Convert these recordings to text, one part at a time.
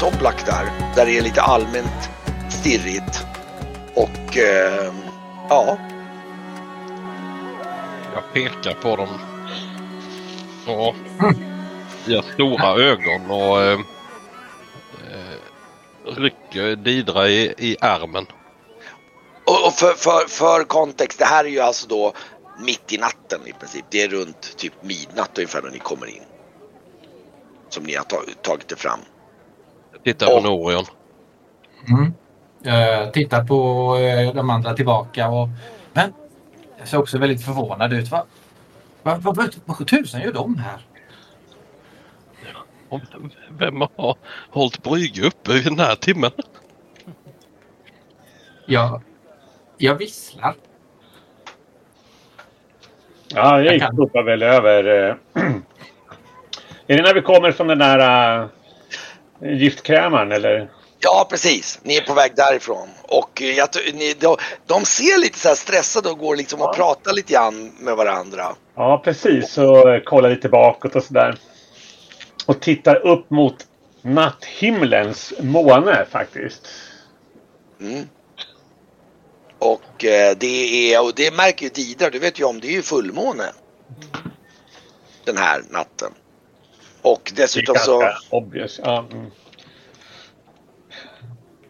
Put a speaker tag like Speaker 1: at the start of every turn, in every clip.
Speaker 1: Soblak där, där det är lite allmänt stirrigt. Och eh, ja,
Speaker 2: Jag pekar på dem. Och gör stora ögon och eh, eh, rycker Didra i, i armen.
Speaker 1: och, och för, för, för kontext, det här är ju alltså då mitt i natten i princip. Det är runt typ midnatt ungefär när ni kommer in. Som ni har ta, tagit er fram.
Speaker 2: Tittar på Norion.
Speaker 3: Mm. Jag tittar på eh, de andra tillbaka och... Men jag ser också väldigt förvånad ut. Vad va, va, va, vad tusan gör de här?
Speaker 2: Vem har hållit brygga uppe vid den här timmen?
Speaker 3: Jag, jag visslar.
Speaker 4: Ja, jag
Speaker 3: Jag kan.
Speaker 4: hoppar väl över. eh, Är det när vi kommer från den där uh, giftkrämaren eller?
Speaker 1: Ja, precis. Ni är på väg därifrån. Och eh, jag, ni, de, de ser lite så stressade och går liksom och pratar lite grann med varandra.
Speaker 4: Ja, precis. Så eh, kollar lite bakåt och sådär. Och tittar upp mot natthimlens måne faktiskt.
Speaker 1: Mm. Och eh, det är, och det märker ju Didra, du vet ju om, det är ju fullmåne. Den här natten. Och
Speaker 4: Det är
Speaker 1: dessutom så,
Speaker 4: obvious. Ja, mm.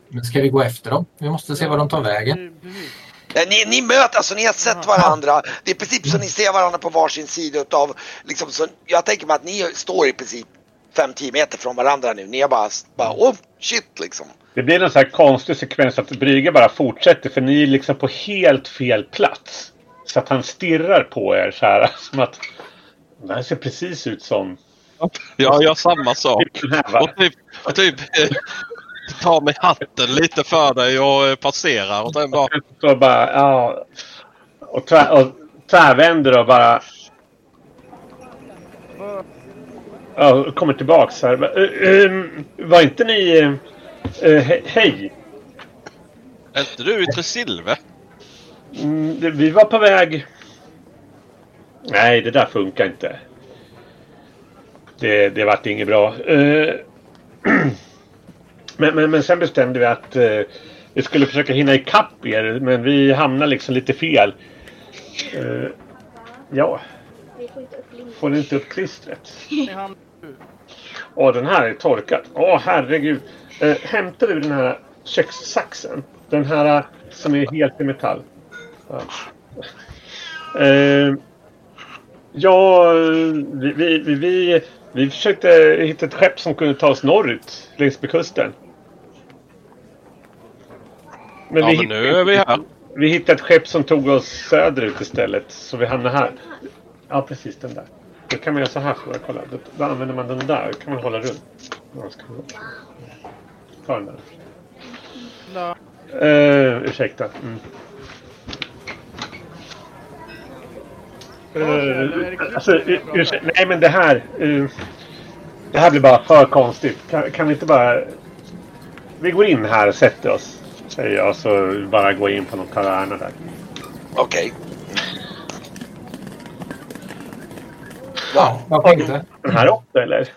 Speaker 3: Men ska vi gå efter dem? Vi måste se var de tar vägen.
Speaker 5: Precis.
Speaker 1: Nej, ni, ni möter, alltså ni har sett varandra. Det är i princip så ni ser varandra på varsin sida utav, liksom så, jag tänker mig att ni står i princip 5-10 meter från varandra nu. Ni har bara, bara oh shit liksom.
Speaker 4: Det blir en sån här konstig sekvens att Brygge bara fortsätter för ni är liksom på helt fel plats. Så att han stirrar på er så här som att det här ser precis ut som
Speaker 2: Ja, jag gör samma sak. Och typ, och typ eh, tar mig hatten lite för dig och eh, passerar. Och sen bara...
Speaker 4: Bara, ja. Och, tvär, och tvärvänder och bara... Ja, kommer tillbaks här. "Eh, ehm, var inte ni... he- hej.
Speaker 2: Är inte du i Tresilve?
Speaker 4: Mm, vi var på väg... Nej, det där funkar inte. Det, det vart inget bra. Eh, men, men, men sen bestämde vi att eh, vi skulle försöka hinna ikapp er, men vi hamnade liksom lite fel. Eh, ja,
Speaker 6: får
Speaker 4: ni inte upp klistret? Åh, den här är torkad. Åh, herregud. Eh, hämtade vi den här kökssaxen? Den här som är helt i metall. Ja. Eh, ja, vi, vi, vi, vi, försökte hitta ett skepp som kunde ta oss norrut längs med kusten. Men
Speaker 2: Ja,
Speaker 4: vi,
Speaker 2: men nu
Speaker 4: hittade-
Speaker 2: är vi här.
Speaker 4: vi hittade ett skepp som tog oss söderut istället. Så vi hamnade här. Ja, precis den där. Då kan man göra så här. Får jag kolla. Då, då använder man den där. Då kan man hålla runt. Ja, ska man- Ta den där. Uh, ursäkta. Mm.
Speaker 5: eller är det
Speaker 4: Uh, alltså, ursäkta. Nej, men det här. eh, det här blir bara för konstigt. Kan, kan vi inte bara... Vi går in här och sätter oss. Säger jag. Så bara gå in på någon taverna där.
Speaker 1: Okej.
Speaker 3: Ja, vad tänkte?
Speaker 4: Den här också eller?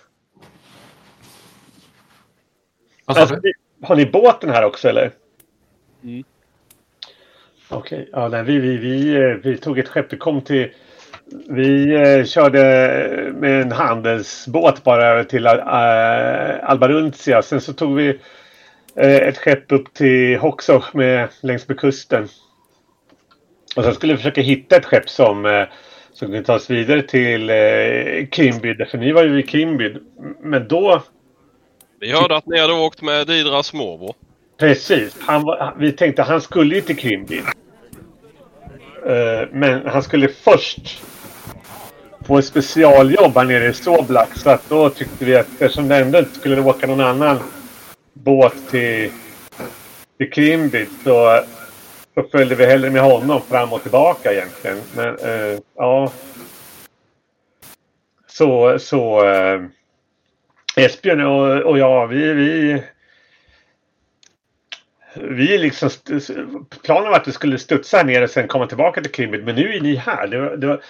Speaker 3: Vad
Speaker 4: Alltså, har ni båten här också eller?
Speaker 2: Mm.
Speaker 4: Okej, ja, nej, vi, vi, vi, eh, vi tog ett skepp. Vi kom till... Vi eh, körde med en handelsbåt bara till uh, Albaruntia. Sen så tog vi eh, ett skepp upp till Hoxo med, längs med kusten. Och sen skulle vi försöka hitta ett skepp som, eh, som kunde ta oss vidare till eh, Kimbyd. För ni var ju i Kimbyd. Men då
Speaker 2: Vi hörde att ni hade åkt med Didras morbror.
Speaker 4: Precis. Han var, vi tänkte att han skulle ju till Krimbin. Eh, men han skulle först på ett specialjobb här nere i Soblax Så att då tyckte vi att eftersom det ändå inte skulle åka någon annan båt till, till Krimbit så, så följde vi hellre med honom fram och tillbaka egentligen. Men eh, ja. Så, så eh, Esbjörn och, och jag, vi, vi vi liksom, planen var att vi skulle studsa här nere och sen komma tillbaka till Krimbit. Men nu är ni här. Det, var, det, var,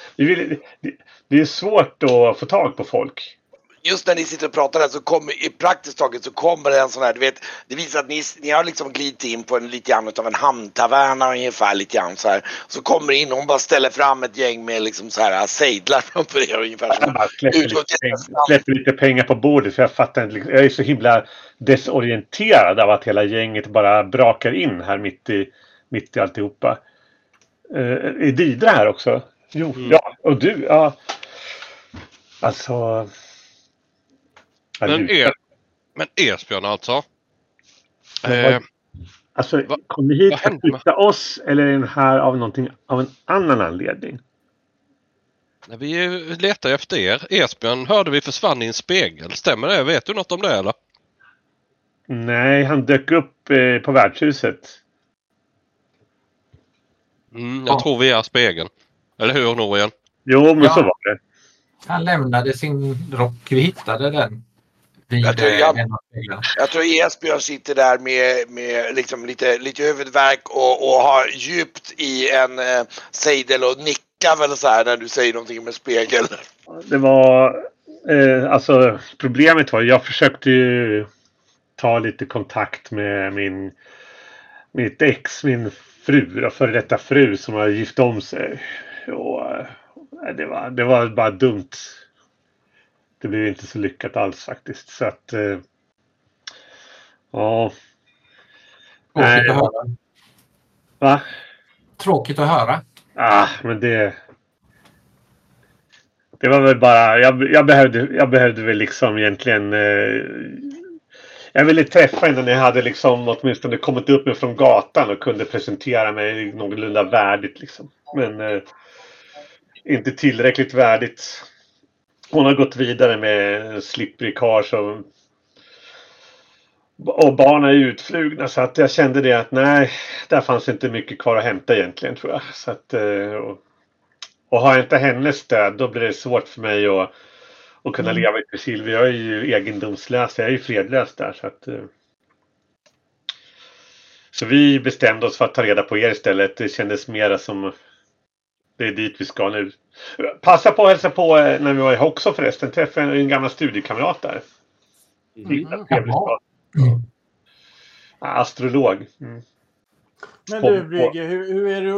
Speaker 4: det, det är svårt att få tag på folk
Speaker 1: just när ni sitter och pratar där så kommer i praktiskt taget så kommer det en sån här, du vet, det visar att ni, ni har liksom glidit in på en lite grann av en hamntaverna ungefär lite grann så här. Så kommer in och hon bara ställer fram ett gäng med liksom så här sejdlar framför er ungefär.
Speaker 4: Jag bara släpper lite, pengar, släpper lite pengar på bordet för jag fattar inte. Jag är så himla desorienterad av att hela gänget bara brakar in här mitt i, mitt i alltihopa. Uh, är Didra här också? Jo, ja. Och du, ja. Alltså... Ja,
Speaker 2: Men, er, Esbjörn alltså. Eh,
Speaker 4: Alltså,
Speaker 2: Va-
Speaker 4: kom ni hit för att flytta oss eller är den här av någonting av en annan anledning?
Speaker 2: vi letar efter er. Esbjörn hörde vi försvann i en spegel. Stämmer det? Vet du något om det eller?
Speaker 4: Nej, han dök upp eh, på värdshuset.
Speaker 2: Mm, jag
Speaker 3: Ja.
Speaker 2: tror vi är spegeln. Eller hur Norien?
Speaker 4: Jo, men
Speaker 3: Ja.
Speaker 4: så var det.
Speaker 3: Han lämnade sin rock. Vi hittade den.
Speaker 1: Jag tror jag- tror Esbjörn sitter där med, med liksom lite, lite huvudvärk och, och har djupt i en eh, sejdel och nickar väl så här när du säger någonting med spegel.
Speaker 4: Det var... Eh, alltså, problemet var jag försökte ju ta lite kontakt med min... Mitt ex, min fru, före detta fru som har gift om sig. Och, eh, det, var, det var bara dumt. Det blev inte så lyckat alls faktiskt. Så att... Eh, ja.
Speaker 3: Tråkigt att höra.
Speaker 4: Va?
Speaker 3: Tråkigt att höra.
Speaker 4: Ah, men det... Det var väl bara... Jag, jag, behövde, jag behövde väl liksom egentligen... Eh, jag ville träffa innan jag hade liksom åtminstone kommit upp mig från gatan och kunde presentera mig någorlunda värdigt liksom. Men eh, inte tillräckligt värdigt. Hon har gått vidare med en slippery car som... Och barnen är utflugna så att jag kände det att nej, där fanns inte mycket kvar att hämta egentligen tror jag. Så att, eh, och, och har jag inte hennes stöd då blir det svårt för mig att, att kunna leva i Presil. Jag är ju egendomslös, jag är ju fredlös där. Så, att, eh. så vi bestämde oss för att ta reda på er istället. Det kändes mera som det är dit vi ska nu. Passa på att hälsa på eh, när vi var i Hoxo förresten. Träffade en gammal studiekamrat där. Trevlig
Speaker 3: Jaha.
Speaker 4: stad. Astrolog. Mm.
Speaker 5: Men du Brygge, hur, hur, är det,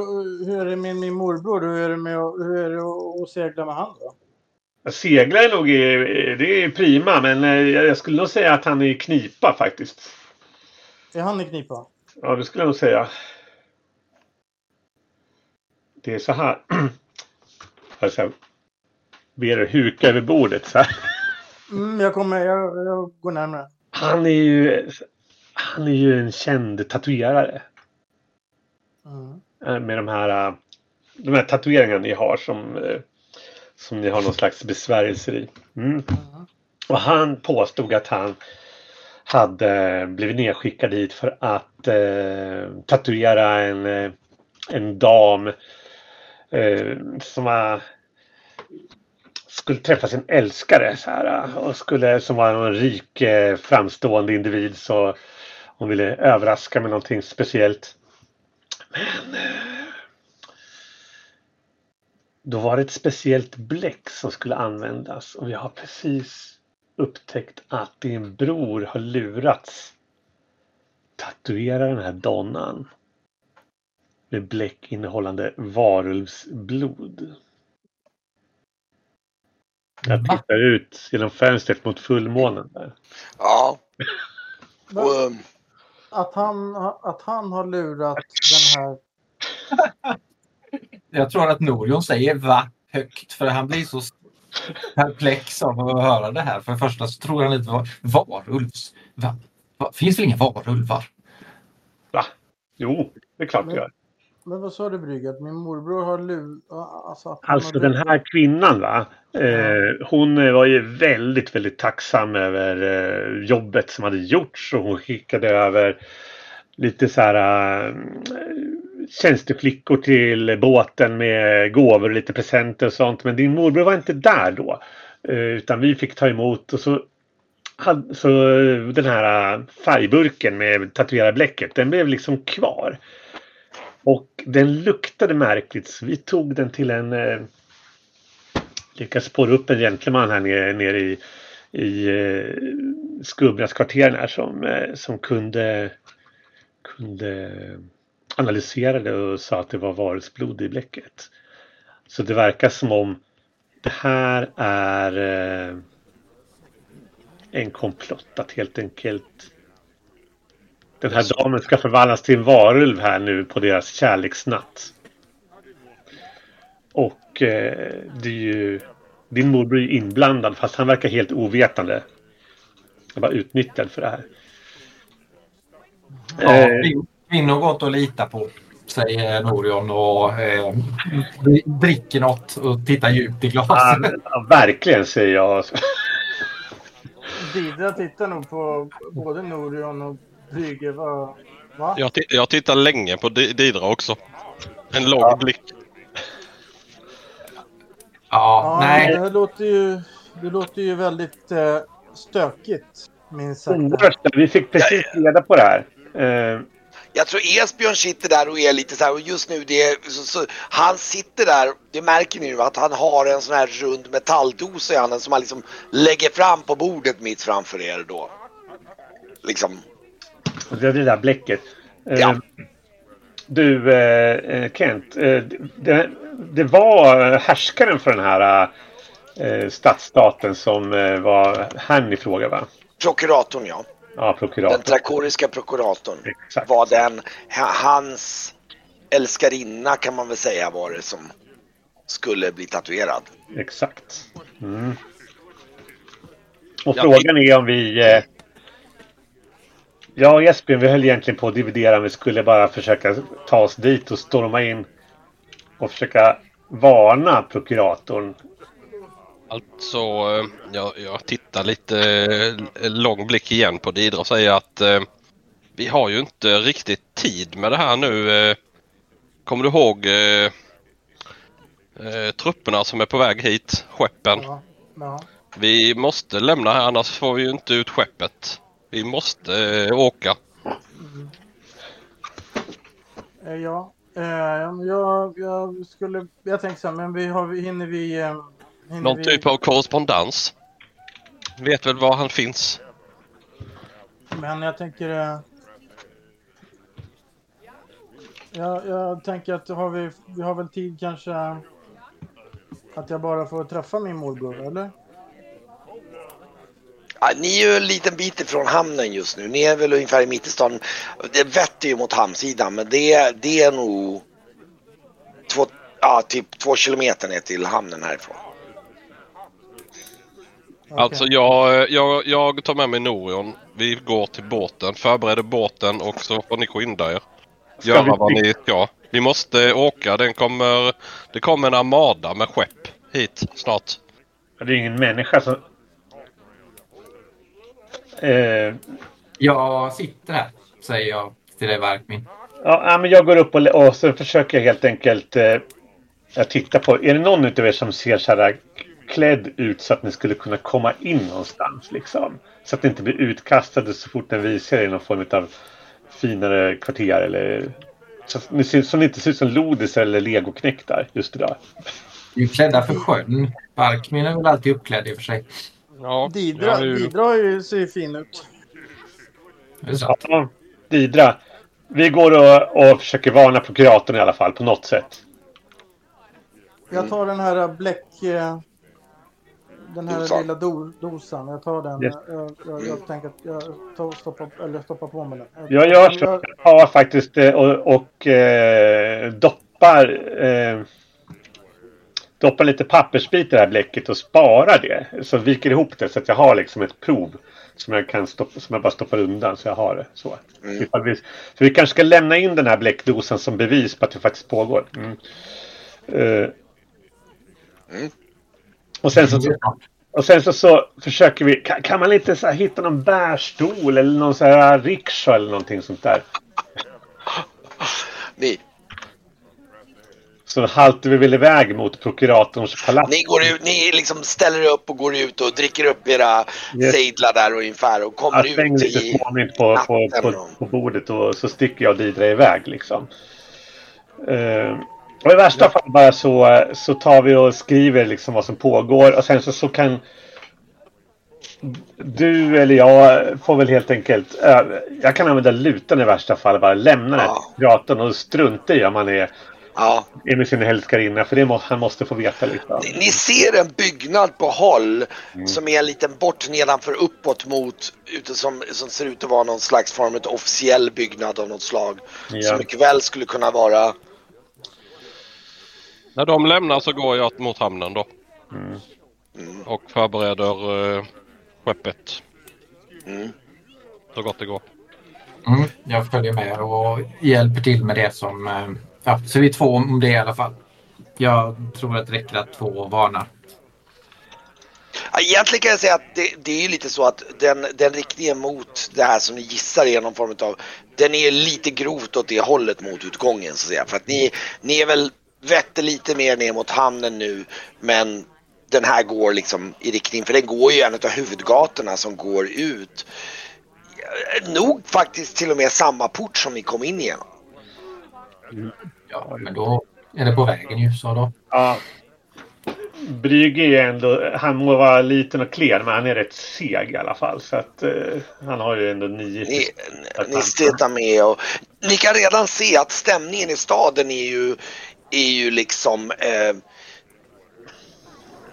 Speaker 5: hur är det med min morbror? Hur är det, med, att- hur är det att- segla med han då?
Speaker 4: Segla är nog det är prima men eh, jag skulle nog säga att han är i knipa faktiskt.
Speaker 5: Är han i knipa?
Speaker 4: Ja, det skulle jag nog säga. Det är så här. Jag ska be er huka över bordet så här.
Speaker 5: Mm, jag kommer, jag, jag går närmare.
Speaker 4: Han är ju, han är ju en känd tatuerare.
Speaker 5: Mm.
Speaker 4: eh, Med de här, eh, de här tatueringarna ni har som, eh, som ni har någon slags besvärjelser i. Mm.
Speaker 5: Mm.
Speaker 4: Och han påstod att han hade blivit nedskickad hit för att eh, tatuera en, en dam eh, som var, skulle träffa sin älskare så här, och skulle, som var en rik eh, framstående individ så hon ville överraska med någonting speciellt. Men eh, då var det ett speciellt bläck som skulle användas och vi har precis upptäckt att din bror har lurats. Tatuera den här donnan med bläck innehållande varulvsblod. Jag
Speaker 3: Va?
Speaker 4: tittar ut genom fönstret mot fullmånen där.
Speaker 1: Ja. Och, um,
Speaker 5: Att, han, att han har lurat den här...
Speaker 3: Jag tror att Norion säger va högt för han blir så perplex av att höra det här. För det första så tror han inte var varulvs. Va? Va? Finns väl inga varulvar?
Speaker 4: Va? Jo, det är klart det gör.
Speaker 5: Men vad sa du Brygge? Att min morbror har lurat... Alltså,
Speaker 4: Alltså den här kvinnan va. Eh, hon eh, var ju väldigt, väldigt tacksam över eh, jobbet som hade gjorts och hon skickade över lite så här eh, tjänsteflickor till båten med gåvor och lite presenter och sånt. Men din morbror var inte där då. Eh, utan vi fick ta emot och så hade, så den här färgburken med tatuerarbläcket den blev liksom kvar. Och den luktade märkligt så vi tog den till en... Eh, lyckades spåra upp en gentleman här nere, nere i, i eh, Skubbnäskvarteren här som, eh, som kunde, kunde analysera det och sa att det var varulvsblod i bläcket. Så det verkar som om det här är eh, en komplott att helt enkelt den här damen ska förvandlas till en varulv här nu på deras kärleksnatt. Och eh, det är ju din morbror är inblandad fast han verkar helt ovetande. Han var utnyttjad för det här.
Speaker 3: Ja,
Speaker 4: Eh,
Speaker 3: kvinnor går inte att lita på, säger Norion och eh, dricker något och tittar djupt i glaset.
Speaker 4: ja, ja, verkligen säger jag.
Speaker 5: Didra tittar nog på både Norion och Brygge. Va? Va?
Speaker 2: Jag, jag tittar länge på Di- Didra också. En lång blick.
Speaker 3: Ja,
Speaker 5: Ja,
Speaker 3: nej.
Speaker 5: Det låter ju, det låter ju väldigt eh, stökigt. Minst sagt.
Speaker 4: Vi fick precis reda på det här. Eh,
Speaker 1: Jag tror Esbjörn sitter där och är lite så här och just nu det är, så, så, han sitter där, det märker ni ju att han har en sån här rund metalldosa i handen som han liksom lägger fram på bordet mitt framför er då. Liksom.
Speaker 4: Det är det där bläcket. Eh,
Speaker 1: Ja.
Speaker 4: Du eh, Kent, eh, det, det var härskaren för den här stadsstaten som var herrn i fråga va?
Speaker 1: Prokuratorn ja.
Speaker 4: Ja,
Speaker 1: Den
Speaker 4: prokurator.
Speaker 1: trakoriska prokuratorn.
Speaker 4: Exakt.
Speaker 1: Var den, ha- hans älskarinna kan man väl säga var det som skulle bli tatuerad.
Speaker 4: Exakt. Mm. Och
Speaker 2: Ja,
Speaker 4: frågan är om vi... Eh, jag och Esbjörn, vi höll egentligen på att dividera om vi skulle bara försöka ta oss dit och storma in och försöka varna prokuratorn.
Speaker 2: Alltså, jag, jag tittar lite eh, lång blick igen på Didra och säger att eh, vi har ju inte riktigt tid med det här nu. Eh, kommer du ihåg trupperna som är på väg hit? Skeppen.
Speaker 5: Ja, ja.
Speaker 2: Vi måste lämna här annars får vi ju inte ut skeppet. Vi måste eh, åka.
Speaker 5: Eh, ja. Eh, jag, jag skulle... Jag tänkte så här, men vi har, hinner vi... Eh, hinner
Speaker 2: Någon
Speaker 5: vi,
Speaker 2: typ av korrespondens. Vet väl var han finns.
Speaker 5: Men jag tänker... Eh, jag, jag tänker att har vi, vi har väl tid kanske... Att jag bara får träffa min morbror, eller?
Speaker 1: Ja, ni är ju en liten bit ifrån hamnen just nu. Ni är väl ungefär i mitt i stan. Det vetter ju mot hamnsidan men det, det är nog två, ja, typ två kilometer ner till hamnen härifrån.
Speaker 5: Okej.
Speaker 2: Alltså jag, jag, jag tar med mig Norion. Vi går till båten, förbereder båten och så får ni skynda er.
Speaker 4: Ska
Speaker 2: Göra
Speaker 4: vi-
Speaker 2: vad ni ska. Vi måste åka. Den kommer, det kommer en armada med skepp hit snart.
Speaker 4: Det är ingen människa som... Eh,
Speaker 3: Jag sitter här, säger jag till dig Varkmin.
Speaker 4: ja, men jag går upp och, och så försöker jag helt enkelt eh, jag tittar på... Är det någon utav er som ser så här klädd ut så att ni skulle kunna komma in någonstans liksom? Så att ni inte blir utkastade så fort den visar er i någon form av finare kvarter eller... Så att ni ser, som inte ser ut som lodisar eller legoknektar just idag.
Speaker 3: Vi är klädda för sjön. Varkmin är väl alltid uppklädd i och för sig.
Speaker 2: Ja,
Speaker 5: Didra,
Speaker 2: ju-
Speaker 5: Didra ju, ser ju fin ut.
Speaker 4: Ja, Didra. Vi går och, och försöker varna prokuratorn i alla fall på något sätt.
Speaker 5: Jag tar den här bläck... eh, Den här
Speaker 1: Dosan.
Speaker 5: lilla do, dosan. Jag tar den.
Speaker 4: Yes.
Speaker 5: Jag, jag, jag tänker att jag tar, stoppar, eller stoppar på mig den.
Speaker 4: Jag gör så. Jag tar faktiskt eh, och, och eh, doppar, eh, doppar lite pappersbit i det här bläcket och sparar det. Så viker ihop det så att jag har liksom ett prov som jag, kan stoppa, som jag bara stoppar undan så jag har det. Så.
Speaker 1: Mm.
Speaker 4: Vi, så vi kanske ska lämna in den här bläckdosan som bevis på att det faktiskt pågår. Mm. Eh,
Speaker 1: Mm.
Speaker 4: Och sen så, och sen så, så försöker vi, kan, kan man inte så här hitta någon bärstol eller någon så här rikscha eller någonting sånt där?
Speaker 1: Ni,
Speaker 4: Så haltar vi väl iväg mot prokuratorns palats.
Speaker 1: ni, går ut, ni liksom ställer er upp och går ut och dricker upp era
Speaker 4: Yes.
Speaker 1: sejdlar där och ungefär och kommer
Speaker 4: Jag
Speaker 1: ut
Speaker 4: lite
Speaker 1: i...
Speaker 4: småmynt på, på, på, på bordet och så sticker jag och Didra iväg liksom. Eh, och i värsta fall bara så, så tar vi och skriver liksom vad som pågår och sen så, så kan du eller jag får väl helt enkelt... eh, jag kan använda lutan i värsta fall. Bara lämna den
Speaker 1: Ja.
Speaker 4: till datorn och strunta i om han är,
Speaker 1: Ja.
Speaker 4: är med sin älskarinna. För det må, han måste få veta lite.
Speaker 1: Ni, ni ser en byggnad på håll som är en liten bort nedanför uppåt mot ute som, som ser ut att vara någon slags form av officiell byggnad av något slag.
Speaker 4: Ja.
Speaker 1: Som mycket väl skulle kunna vara
Speaker 2: När de lämnar så går jag mot hamnen då.
Speaker 4: Mm.
Speaker 2: Och förbereder eh, skeppet
Speaker 1: Mm.
Speaker 2: så gott det går.
Speaker 3: Mm, jag följer med och hjälper till med det som... Ja, så vi är två om det i alla fall. Jag tror att det räcker att två varnar.
Speaker 1: Ja, Egentligen kan jag säga att det, det är ju lite så att den, den riktningen mot det här som ni gissar är någon form av Den är lite grovt åt det hållet mot utgången så att säga. För att ni, ni är väl vetter lite mer ner mot hamnen nu men den här går liksom i riktning, för den går ju en av huvudgatorna som går ut. eh, Nog faktiskt till och med samma port som ni kom in igenom.
Speaker 3: Ja, men då är det på vägen ju. Så då.
Speaker 4: Ja. Brygge är ändå... Han må vara liten och klen men han är rätt seg i alla fall. Så att eh, han har ju ändå nio...
Speaker 1: Ni, ni med och ni kan redan se att stämningen i staden är ju, är ju liksom eh,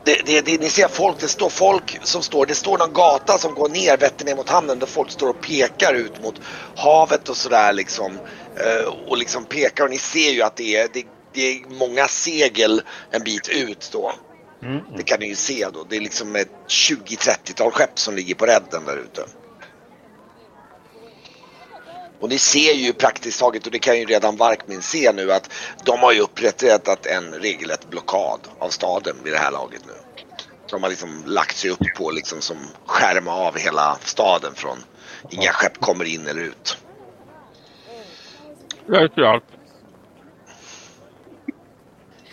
Speaker 1: det, det, det, ni ser folk, det står folk som står, det står någon gata som går ner, vetter ner mot hamnen där folk står och pekar ut mot havet och sådär liksom. Eh, och liksom pekar och ni ser ju att det är, det, det är många segel en bit ut då.
Speaker 4: Mm.
Speaker 1: Det kan ni ju se då. Det är liksom ett 20-30-tal skepp som ligger på redden där ute. Och ni ser ju praktiskt taget, och det kan ju redan Varkmin se nu, att de har ju upprättat en regelrätt blockad av staden vid det här laget nu. De har liksom lagt sig upp på liksom som skärma av hela staden från inga skepp kommer in eller ut.
Speaker 2: Vet jag allt.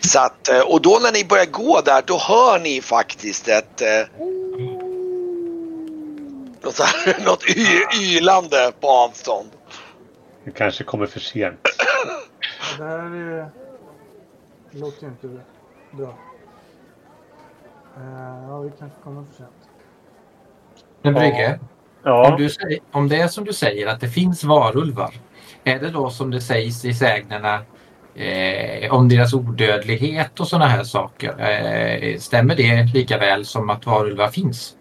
Speaker 1: Så att, eh, och då när ni börjar gå där, då hör ni faktiskt ett... Eh, något, här, något y, ylande på avstånd.
Speaker 4: Det kanske kommer för sent.
Speaker 5: Det här är... Låter ju inte bra. Eh, ja, vi kanske kommer för sent.
Speaker 3: Men Brygge, om,
Speaker 4: Ja.
Speaker 3: du säger, om det är som du säger att det finns varulvar. Är det då som det sägs i sägnerna eh, om deras odödlighet och sådana här saker? Eh, stämmer det lika väl som att varulvar finns?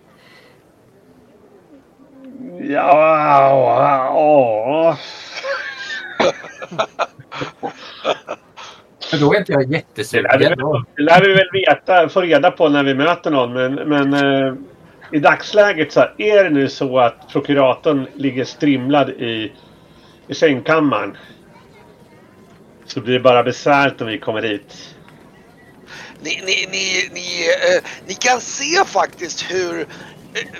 Speaker 4: Ja, ja.
Speaker 3: För då är inte jag
Speaker 4: Det
Speaker 3: jättesugen.
Speaker 4: väl- det lär vi väl veta, få reda på när vi möter någon. Men, men eh, i dagsläget så är det nu så att prokuratorn ligger strimlad i, i sängkammaren. Så blir det bara besvärligt om vi kommer dit.
Speaker 1: Ni, ni, ni, ni, eh, ni kan se faktiskt hur eh,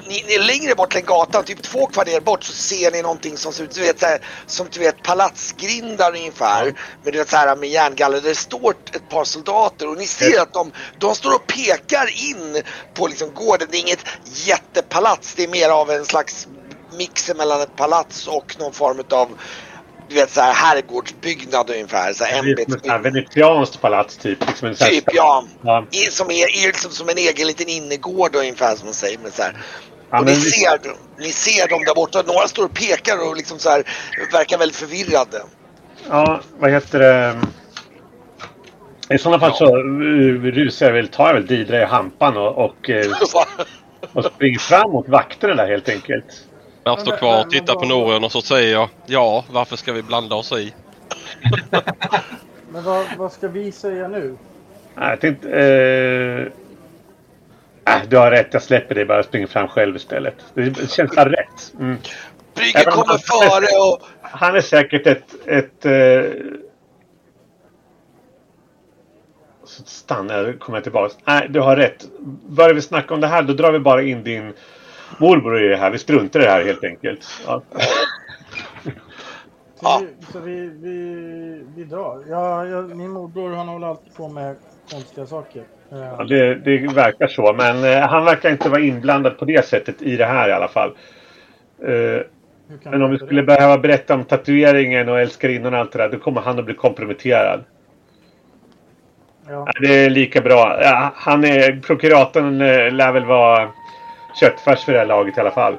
Speaker 1: ni, ni är längre bort längs gatan, typ två kvarter bort, så ser ni någonting som ser ut du vet, så här, som du vet palatsgrindar ungefär. Med, så här, med järngaller. Där det står ett par soldater och ni ser att de, de står och pekar in på liksom gården. Det är inget jättepalats, det är mer av en slags mix mellan ett palats och någon form av du vet så här herrgårdsbyggnad ungefär. Så här ämbetsbyggnad.
Speaker 4: venetianskt palats typ. Liksom en
Speaker 1: Typ ja.
Speaker 4: Ja.
Speaker 1: Som är, är liksom som en egen liten innergård ungefär som man säger. Men så här.
Speaker 4: Ja,
Speaker 1: och ni,
Speaker 4: vi-
Speaker 1: ser, ni ser dem där borta. Några står och pekar och liksom så här, verkar väldigt förvirrade.
Speaker 4: Ja, vad heter det? I sådana fall så uh, rusar jag väl, tar jag väl Didra i hampan och, och, eh, och springer fram mot vakterna där helt enkelt.
Speaker 2: Jag står kvar och tittar på Norion och så säger jag ja, varför ska vi blanda oss i?
Speaker 5: Men vad, vad ska vi säga nu?
Speaker 4: Nej, jag tänkte... Eh, äh, du har rätt, jag släpper det bara och springer fram själv istället. Det känns bara rätt. Mm.
Speaker 1: Brygge kommer
Speaker 4: han-
Speaker 1: före och...
Speaker 4: Han är säkert ett... ett eh, så stannar jag kommer jag tillbaka. Nej, du har rätt. Börjar vi snacka om det här då drar vi bara in din morbror i det här. Vi struntar i det här helt enkelt. Ja.
Speaker 5: Så,
Speaker 1: Ja.
Speaker 5: vi, så vi, vi, vi drar. Ja, jag, min morbror han håller alltid på med konstiga saker. Eh,
Speaker 4: Ja, det, det verkar så. Men eh, han verkar inte vara inblandad på det sättet i det här i alla fall. Eh, men om vi skulle
Speaker 5: det?
Speaker 4: behöva berätta om tatueringen och älskarinnan och allt det där, då kommer han att bli komprometterad.
Speaker 5: Ja.
Speaker 4: Det är lika bra. Ja, han är, prokuratorn eh, lär väl vara köttfärs för det här laget i alla fall.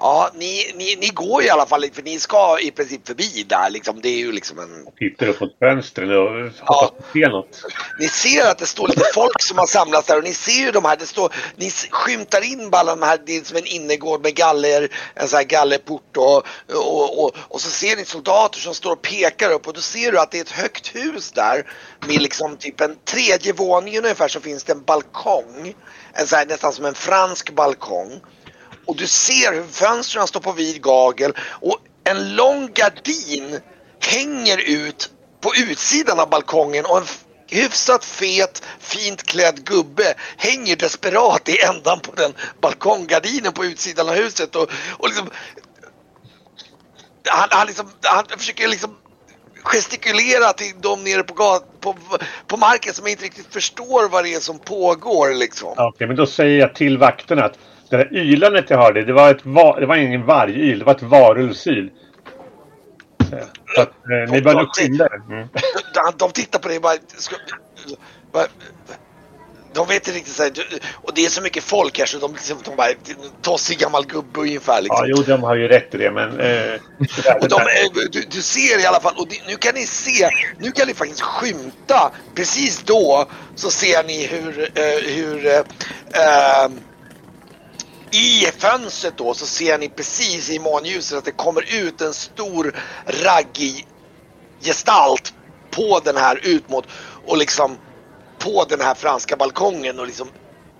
Speaker 1: Ja, ni, ni, ni går i alla fall, för ni ska i princip förbi där liksom. Det är ju liksom en...
Speaker 4: Tittar upp mot fönstren och hoppas ja. se något.
Speaker 1: Ni ser att det står lite folk som har samlats där och ni ser ju de här, det står, ni skymtar in bara de här, det är som en innergård med galler, en sån här gallerport och, och, och, och, så ser ni soldater som står och pekar upp och då ser du att det är ett högt hus där med liksom typ en tredje våning ungefär så finns det en balkong. En sån här, nästan som en fransk balkong och du ser hur fönstren står på vid gagel och en lång gardin hänger ut på utsidan av balkongen och en hyfsat fet, fint klädd gubbe hänger desperat i ändan på den balkonggardinen på utsidan av huset. Och, och liksom, han, han, liksom, han försöker liksom gestikulera till de nere på, gat, på, på marken som inte riktigt förstår vad det är som pågår. Liksom.
Speaker 4: Okej, okay, men då säger jag till vakterna att det där ylandet jag hörde, det var, ett va, det var ingen vargyl, det var ett varulvsyl. Så att, eh, ni bör nog skynda er. Mm.
Speaker 1: De, de tittar på dig och bara... Ska, bara de vet inte riktigt så här, och det är så mycket folk här så de, liksom, de bara, tossig gammal gubbe ungefär. Liksom.
Speaker 4: Ja, jo, de har ju rätt i det, men... Eh,
Speaker 1: och de, eh, du, du, ser i alla fall, och det, nu kan ni se, nu kan ni faktiskt skymta, precis då så ser ni hur, eh, hur eh, eh i fönstret då så ser ni precis i månljuset att det kommer ut en stor raggig gestalt på den här ut mot och liksom på den här franska balkongen och liksom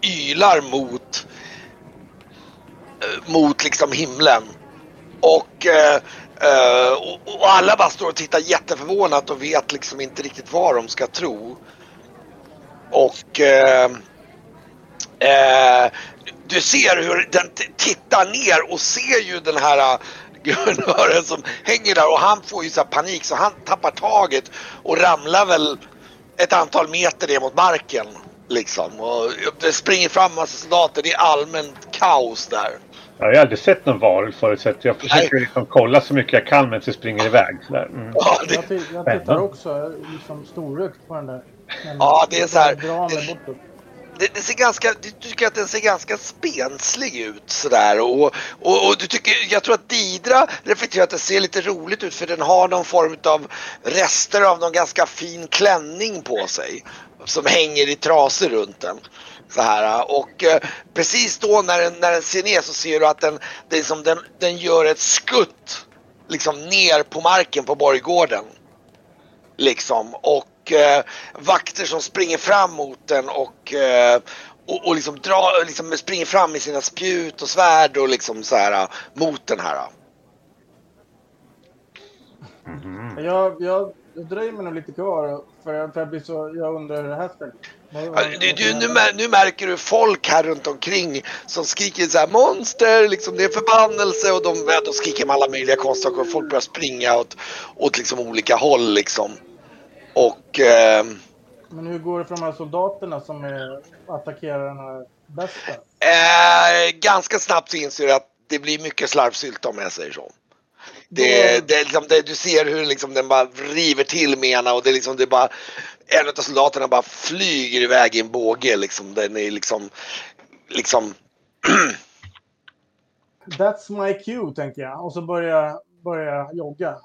Speaker 1: ylar mot eh, mot liksom himlen. Och, eh, eh, och, alla bara står och tittar jätteförvånat och vet liksom inte riktigt vad de ska tro. Och eh, eh, du ser hur den tittar ner och ser ju den här äh, guvernören som hänger där och han får ju så panik så han tappar taget och ramlar väl ett antal meter ner mot marken. Liksom. Och det springer fram massa soldater. Det är allmänt kaos där.
Speaker 4: Jag har aldrig sett någon varulv förut så jag försöker liksom kolla så mycket jag kan medan jag springer iväg. Mm.
Speaker 5: Ja, det... jag, jag tittar också liksom storögt på den där.
Speaker 1: ja, det är så här. Det, det, det, ser ganska, du tycker att den ser ganska spenslig ut sådär och, och, och, du tycker, jag tror att Didra reflekterar att det ser lite roligt ut för den har någon form av rester av någon ganska fin klänning på sig som hänger i trasor runt den. Så här, och eh, precis då när den, när den ser ner så ser du att den, det är som den, den gör ett skutt liksom ner på marken på borggården. Liksom och eh, vakter som springer fram mot den och, eh, och, och, liksom, dra, liksom springer fram med sina spjut och svärd och liksom så här mot den här.
Speaker 5: Mm. Jag, jag dröjer mig nog lite kvar för, för jag, blir så, jag undrar hur det här ska
Speaker 1: du, du, nu, nu, märker du folk här runt omkring som skriker så här monster, liksom, det är förbannelse och de, de skriker med alla möjliga konstiga Folk börjar springa åt, åt liksom olika håll liksom. Och... Eh,
Speaker 5: Men hur går det för de här soldaterna som är, attackerar den här besten?
Speaker 1: Eh, ganska snabbt så inser du att det blir mycket slarvsylt om jag säger så. Det, det, liksom, det, du ser hur liksom den bara river till med ena och det, liksom, det bara en av soldaterna bara flyger iväg i en båge liksom. Den är liksom, liksom
Speaker 5: That's my cue tänker jag och så börjar jag jogga.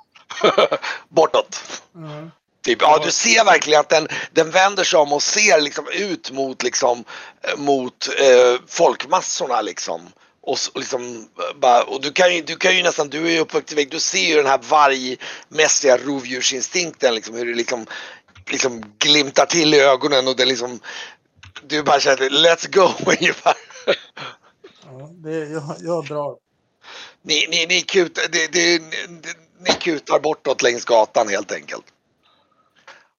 Speaker 1: Bortåt. Mm. Typ, ja, du ser verkligen att den, den vänder sig om och ser liksom ut mot, liksom, eh, mot eh, folkmassorna. Liksom. Och, liksom, bara, och du, kan ju, du kan ju nästan, du är ju uppvuxen väg, du ser ju den här vargmässiga rovdjursinstinkten. Liksom, hur det liksom, liksom glimtar till i ögonen och det liksom, du bara känner let's go ungefär.
Speaker 5: Ja, det, jag, jag drar.
Speaker 1: Ni, ni, ni, kutar, det, det, ni kutar bortåt längs gatan helt enkelt.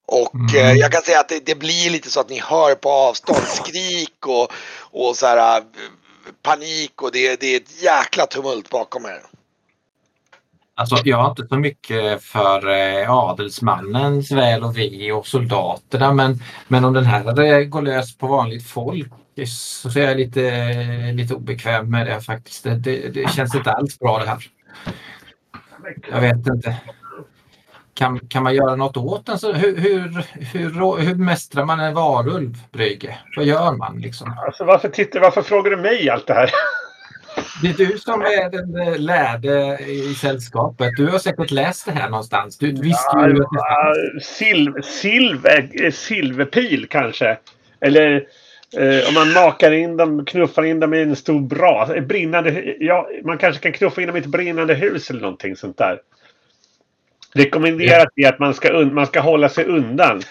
Speaker 1: Och mm. eh, jag kan säga att det, det, blir lite så att ni hör på avstånd skrik och, och så här, eh, panik och det, det är ett jäkla tumult bakom er.
Speaker 3: Alltså, jag har inte så mycket för eh, adelsmannens väl och ve och soldaterna men, men om den här går lös på vanligt folk så är jag lite, lite obekväm med det faktiskt. Det, det, det känns inte alls bra det här. Jag vet inte. Kan, kan man göra något åt den? Så hur, hur, hur, hur mästrar man en varulv, Brygge? Vad gör man liksom?
Speaker 4: Alltså, varför, tittar, varför frågar du mig allt det här?
Speaker 3: Det är du som är den lärde i sällskapet. Du har säkert läst det här någonstans. Du visste ju att det
Speaker 4: silv, silver, silverpil kanske. Eller eh, om man makar in dem, knuffar in dem i en stor bra, brinnande, ja, man kanske kan knuffa in dem i ett brinnande hus eller någonting sånt där. Rekommenderat är att man ska, man ska hålla sig undan.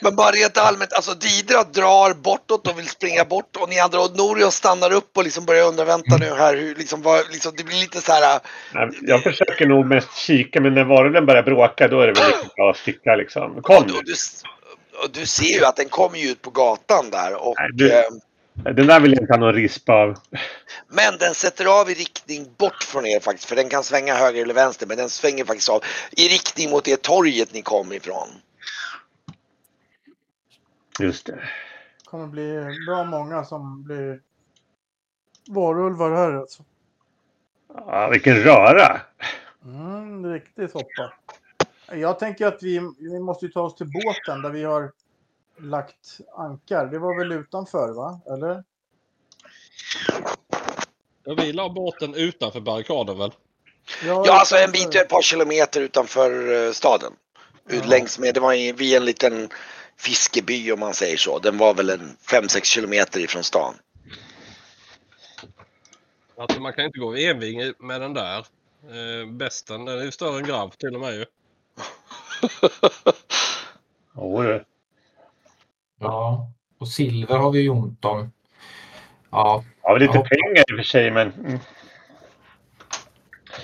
Speaker 1: Men bara rent allmänt, alltså Didra drar bortåt och vill springa bort och ni andra och Norios stannar upp och liksom börjar undra, vänta nu här, hur, liksom, vad, liksom, det blir lite så här...
Speaker 4: Nej, Jag försöker nog mest kika, men när varulven börjar bråka då är det väl riktigt bra att sticka liksom. Kom
Speaker 1: Och du, du, och du ser ju att den kommer ju ut på gatan där och...
Speaker 4: Nej, du-
Speaker 1: eh,
Speaker 4: Den där vill jag inte ha någon risp av.
Speaker 1: Men den sätter av i riktning bort från er faktiskt, för den kan svänga höger eller vänster, men den svänger faktiskt av i riktning mot det torget ni kom ifrån.
Speaker 4: Just det.
Speaker 5: Det kommer bli bra många som blir varulvar här alltså.
Speaker 4: Ja, vilken röra!
Speaker 5: Mm, riktigt hoppa. Jag tänker att vi, vi måste ju ta oss till båten där vi har lagt ankar. Det var väl utanför va? Eller?
Speaker 2: Ja, vi la båten utanför barrikaden väl?
Speaker 1: Ja, alltså en bit, ett par kilometer utanför eh, staden. Ut
Speaker 5: Ja.
Speaker 1: längs med, det var i- vid en liten fiskeby om man säger så. Den var väl en 5-6 kilometer ifrån stan.
Speaker 2: Alltså man kan inte gå enving med den där. Eh, bästen den är ju större än grav till och med ju.
Speaker 4: Jo.
Speaker 3: Ja, och silver har vi ju ont om. Ja,
Speaker 4: Ja, lite
Speaker 3: Ja.
Speaker 4: pengar i och för sig, men...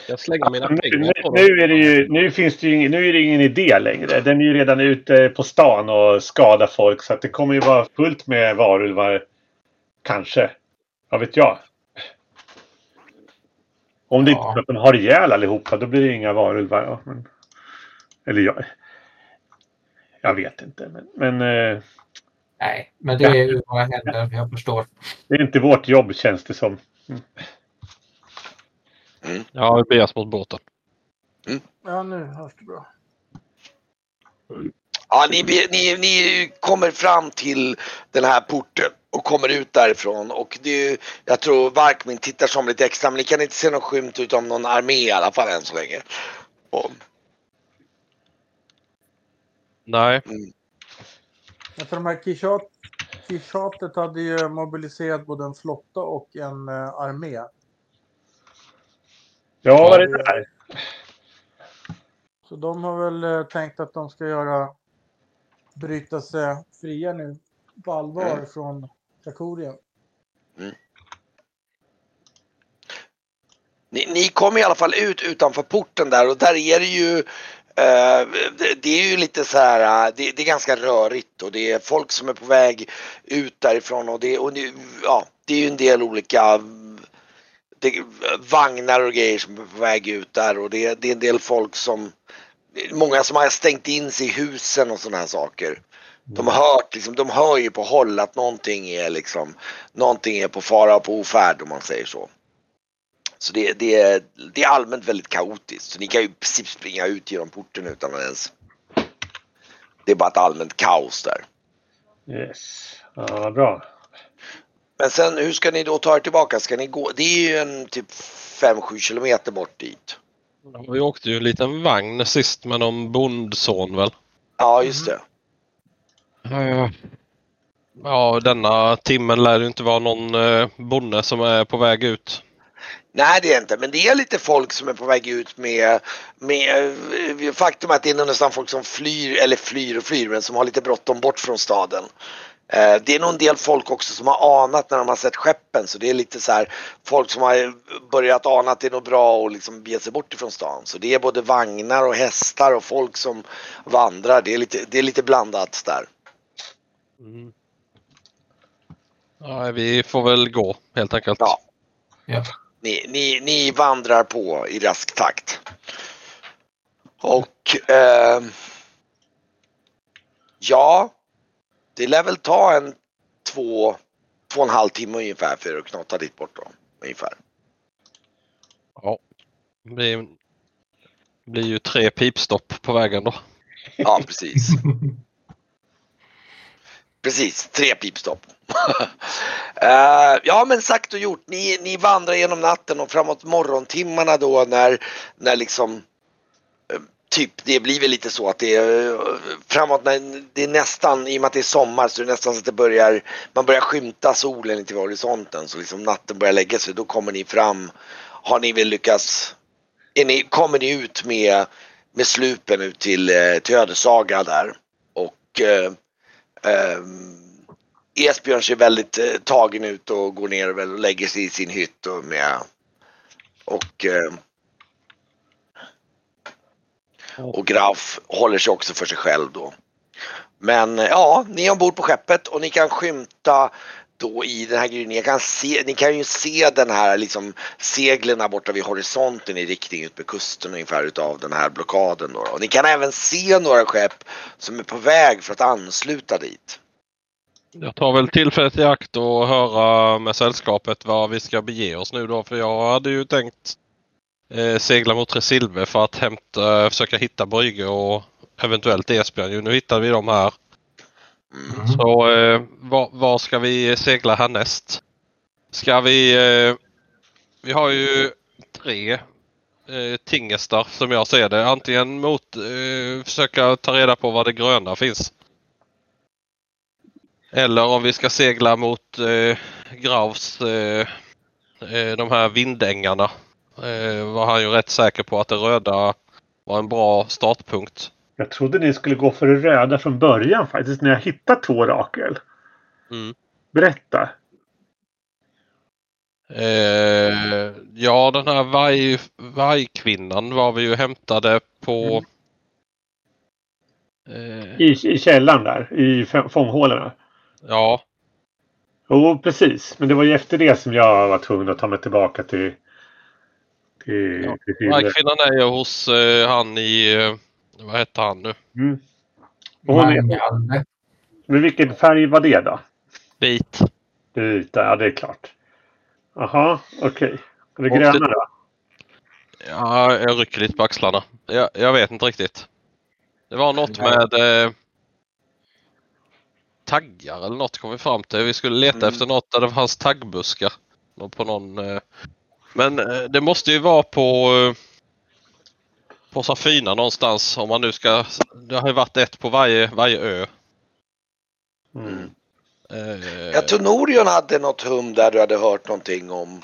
Speaker 2: Jag slänger mina
Speaker 4: Nu,
Speaker 2: pengar på
Speaker 4: nu,
Speaker 2: dem.
Speaker 4: är det ju, nu, finns det ju ingen, nu är det ingen idé längre. Den är ju redan ute på stan och skadar folk. Så att det kommer ju vara fullt med varulvar. Kanske. Vad vet jag. Om det
Speaker 3: Ja.
Speaker 4: inte de har ihjäl allihopa, då blir det inga varulvar. Ja, men, eller jag... Jag vet inte. Men, men eh,
Speaker 3: nej, men det är ju vad händer. Jag förstår.
Speaker 4: det är inte vårt jobb känns det som.
Speaker 2: Ja, vi beger oss mot båten.
Speaker 5: Ja, nu hörs det bra.
Speaker 1: Ja, ni, ni, ni kommer fram till den här porten och kommer ut därifrån och det är ju, jag tror Varkmin tittar som lite extra men ni kan inte se någon skymt utav någon armé i alla fall än så länge. Och,
Speaker 2: Nej,
Speaker 5: Ja, för de här Kishat, Kishatet hade ju mobiliserat både en flotta och en eh, armé.
Speaker 4: Ja, är det där?
Speaker 5: Så de har väl eh, tänkt att de ska göra bryta sig fria nu på allvar
Speaker 1: Mm.
Speaker 5: från Trakorien.
Speaker 1: Ni, ni kommer i alla fall ut utanför porten där och där är det ju det, det är ju lite så här, eh, det, det är ganska rörigt och det är folk som är på väg ut därifrån och det, och det, ja, det är ju en del olika det, vagnar och grejer som är på väg ut där och det, det är en del folk som Många som har stängt in sig i husen och sådana här saker. De har hört, liksom, de hör ju på håll att någonting är liksom Någonting är på fara och på ofärd om man säger så. Så det, det, är, det är allmänt väldigt kaotiskt. Så ni kan ju i princip springa ut genom porten utan att ens... Det är bara ett allmänt kaos där.
Speaker 4: Yes. Ja, vad bra.
Speaker 1: Men sen hur ska ni då ta er tillbaka? Ska ni gå? Det är ju en typ 5-7 kilometer bort dit.
Speaker 2: vi åkte ju en liten vagn sist med någon bondson väl?
Speaker 1: Ja, just det.
Speaker 2: Eh, Ja, denna timmen lär det inte vara någon eh, bonde som är på väg ut.
Speaker 1: Nej, det är inte. Men det är lite folk som är på väg ut med, med faktum är att det är nästan folk som flyr, eller flyr och flyr, men som har lite bråttom bort från staden. Eh, Det är nog en del folk också som har anat när de har sett skeppen så det är lite så här folk som har börjat ana att det är något bra och liksom bege sig bort ifrån stan. Så det är både vagnar och hästar och folk som vandrar. Det är lite, det är lite blandat där.
Speaker 2: Mm. Ja, vi får väl gå helt enkelt.
Speaker 1: Ja.
Speaker 3: Ja.
Speaker 1: Ni, ni, ni vandrar på i rask takt. Och eh, ja, det lär väl ta en två, två och en halv timme ungefär för er att knata dit bort då. Ungefär.
Speaker 2: Ja. Det blir ju tre pipstopp på vägen då.
Speaker 1: Ja, precis. Precis, tre pipstopp. Eh, ja men sagt och gjort, ni, ni vandrar genom natten och framåt morgontimmarna då när, när liksom eh, Typ det blir väl lite så att det är framåt när det är nästan, i och med att det är sommar så är det nästan så att det börjar, man börjar skymta solen lite vid horisonten så liksom natten börjar lägga sig. Då kommer ni fram, har ni väl lyckats, är ni, kommer ni ut med, med slupen ut till, till Ödesaga där. Och eh, ehm, Esbjörn ser väldigt eh, tagen ut och går ner och lägger sig i sin hytt och med och eh, och Graf håller sig också för sig själv då. Men eh, ja, ni är ombord på skeppet och ni kan skymta då i den här gryningen. Ni kan, se, ni kan ju se den här liksom seglen där borta vid horisonten i riktning ut med kusten ungefär utav den här blockaden då. Och ni kan även se några skepp som är på väg för att ansluta dit.
Speaker 2: Jag tar väl tillfället i akt och höra med sällskapet vad vi ska bege oss nu då. För jag hade ju tänkt eh, segla mot Tresilve för att hämta, försöka hitta Brygge och eventuellt Esbjörn. Nu hittar vi dem här.
Speaker 1: Mm.
Speaker 2: Så eh, var, var ska vi segla härnäst? Ska vi... Eh, vi har ju tre eh, tingestar som jag ser det. Antingen mot eh, försöka ta reda på var det gröna finns. Eller om vi ska segla mot eh, Graus eh, eh, de här vindängarna. Eh, var han ju rätt säker på att det röda var en bra startpunkt.
Speaker 4: Jag trodde ni skulle gå för det röda från början faktiskt när jag hittade två Rakel.
Speaker 2: Mm.
Speaker 4: Berätta.
Speaker 2: Eh, ja, den här varg, vargkvinnan var vi ju hämtade på... Eh,
Speaker 4: I, I källaren där. I fång- fånghålorna.
Speaker 2: ja,
Speaker 4: Jo, precis. Men det var ju efter det som jag var tvungen att ta mig tillbaka till... Till,
Speaker 2: Ja,
Speaker 4: till Silver.
Speaker 2: vargkvinnan är ju hos eh, han i... Vad heter han nu?
Speaker 4: Mm. Är, men vilken färg var det då?
Speaker 2: Vit.
Speaker 4: Vita, ja det är klart. Jaha, okej. Och det gröna då?
Speaker 2: Ja, jag rycker lite på axlarna. Jag, jag vet inte riktigt. Det var något med eh, taggar eller något kom vi fram till. Vi skulle leta
Speaker 1: Mm.
Speaker 2: efter något där det fanns taggbuskar. På någon, eh, men eh, det måste ju vara på eh, på Safina någonstans om man nu ska. Det har ju varit ett på varje, varje ö.
Speaker 4: Mm.
Speaker 2: Eh,
Speaker 1: Jag tror Norion hade något hum där du hade hört någonting om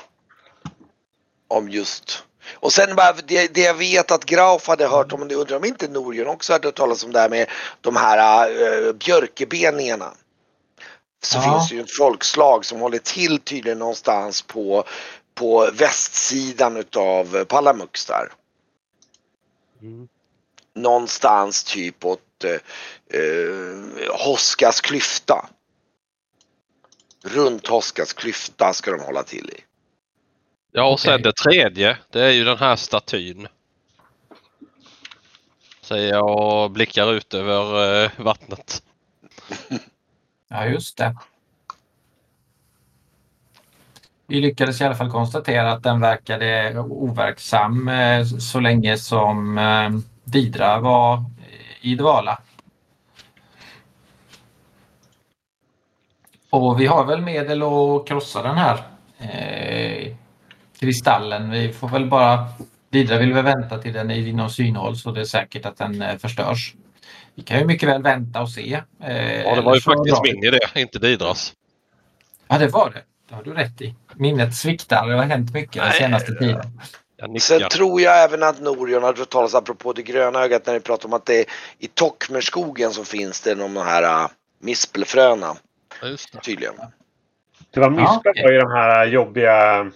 Speaker 1: om just och sen bara det, det jag vet att Grauf hade hört om, det undrar om inte Norion också hade hört talas om det här med de här uh, björkebeningarna. Så
Speaker 3: Ja.
Speaker 1: finns det ju ett folkslag som håller till tydligen någonstans på, på västsidan utav Palamux där.
Speaker 2: Mm.
Speaker 1: Någonstans typ åt eh, eh, Hoskas klyfta. Runt Hoskas klyfta ska de hålla till i.
Speaker 2: Ja och sen det tredje. Det är ju den här statyn. Säger jag och blickar ut över eh, vattnet.
Speaker 3: Ja, just det. Vi lyckades i alla fall konstatera att den verkade overksam eh, så länge som eh, Didra var i dvala. Och vi har väl medel att krossa den här eh, kristallen. Vi får väl bara... Didra vill väl vänta till den är inom synhåll så det är säkert att den eh, förstörs. Vi kan ju mycket väl vänta och se. Eh,
Speaker 2: Ja det var ju faktiskt min idé, inte Didras.
Speaker 3: Ja, det var det. Det har du rätt i. Minnet sviktar. Det har hänt mycket den senaste
Speaker 2: ja.
Speaker 3: tiden.
Speaker 1: Sen tror jag även att Norion hade hört talas apropå det gröna ögat när ni pratar om att det i Tockmerskogen så finns det de här uh, mispelfröna
Speaker 2: Ja, just det.
Speaker 1: tydligen.
Speaker 4: Det var
Speaker 3: Ja,
Speaker 4: misplar
Speaker 3: okej.
Speaker 4: var ju de här jobbiga...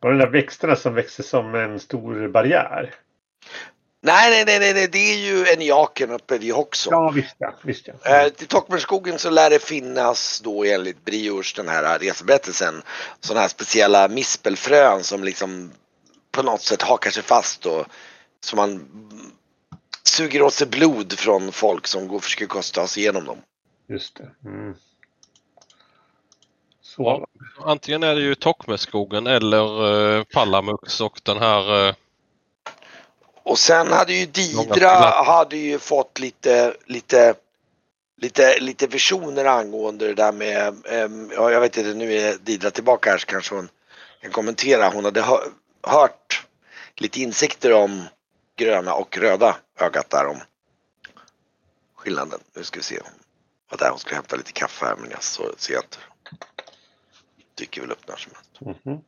Speaker 4: Var det de där växterna som växte som en stor barriär?
Speaker 1: Nej, nej, nej, nej, nej, det är ju eniaken uppe vid Hoxo.
Speaker 4: Ja, visst ja. Visst, ja.
Speaker 1: Eh, till Tockmerskogen så lär det finnas då enligt Briors den här reseberättelsen sådana här speciella mispelfrön som liksom på något sätt hakar sig fast och som man suger åt sig blod från folk som går försöker ta sig igenom dem.
Speaker 4: Just det. Mm. Så.
Speaker 2: Ja. Antingen är det ju Tockmeskogen eller eh, Palamux och den här... Eh,
Speaker 1: Och sen hade ju Didra hade ju fått lite, lite, lite, lite visioner angående det där med, ja jag vet inte, nu är Didra tillbaka här så kanske hon kan kommentera. Hon hade hö- hört lite insikter om gröna och röda ögat där om skillnaden. Nu ska vi se. Vad där hon skulle hämta lite kaffe här men jag så ser inte. Dyker väl upp när som helst.
Speaker 4: Mhm.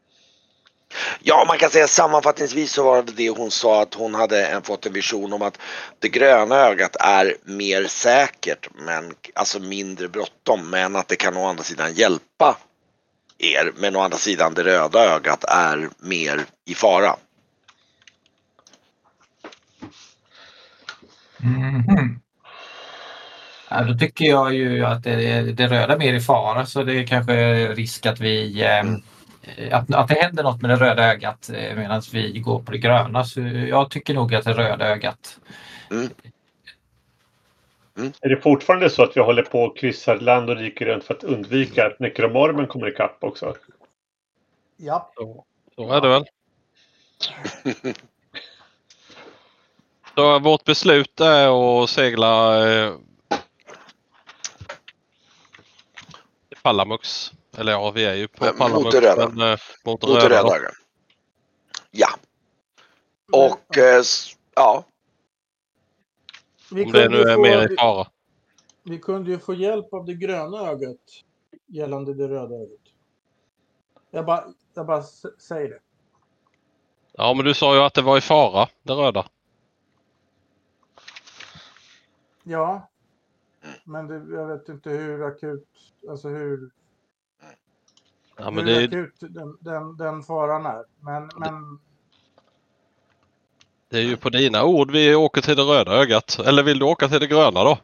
Speaker 1: Ja, man kan säga sammanfattningsvis så var det det hon sa att hon hade en, fått en vision om att det gröna ögat är mer säkert, men alltså mindre bråttom, men att det kan å andra sidan hjälpa er. Men å andra sidan det röda ögat är mer i fara.
Speaker 3: Mhm. Ja, då tycker jag ju att det, det röda är mer i fara så det är kanske risk att vi eh, att, att det händer något med det röda ögat eh, medan vi går på det gröna. Så jag tycker nog att det röda ögat
Speaker 4: Är det fortfarande så att vi håller på och kryssar land och rike runt för att undvika att nekromormen kommer ikapp också?
Speaker 5: Ja,
Speaker 2: Så, så är det väl. Så vårt beslut är att segla eh, till Palamux. Eller ja, vi är ju på
Speaker 1: Eh, mot
Speaker 2: Palamux. Men, eh, mot
Speaker 1: Mot
Speaker 2: röda.
Speaker 1: ögat. Ja, och eh, s- ja,
Speaker 5: vi
Speaker 2: Om det nu är
Speaker 5: få-
Speaker 2: mer i fara.
Speaker 5: Vi kunde ju få hjälp av det gröna ögat gällande det röda ögat. Jag bara, jag bara säger det.
Speaker 2: Ja, men du sa ju att det var i fara, det röda.
Speaker 5: Ja. Men det, jag vet inte hur akut, alltså hur,
Speaker 2: Ja, men
Speaker 5: hur
Speaker 2: det, är-
Speaker 5: akut den, den, den faran är. Men, men
Speaker 2: det är ju på dina ord vi åker till det röda ögat. Eller vill du åka till det gröna då?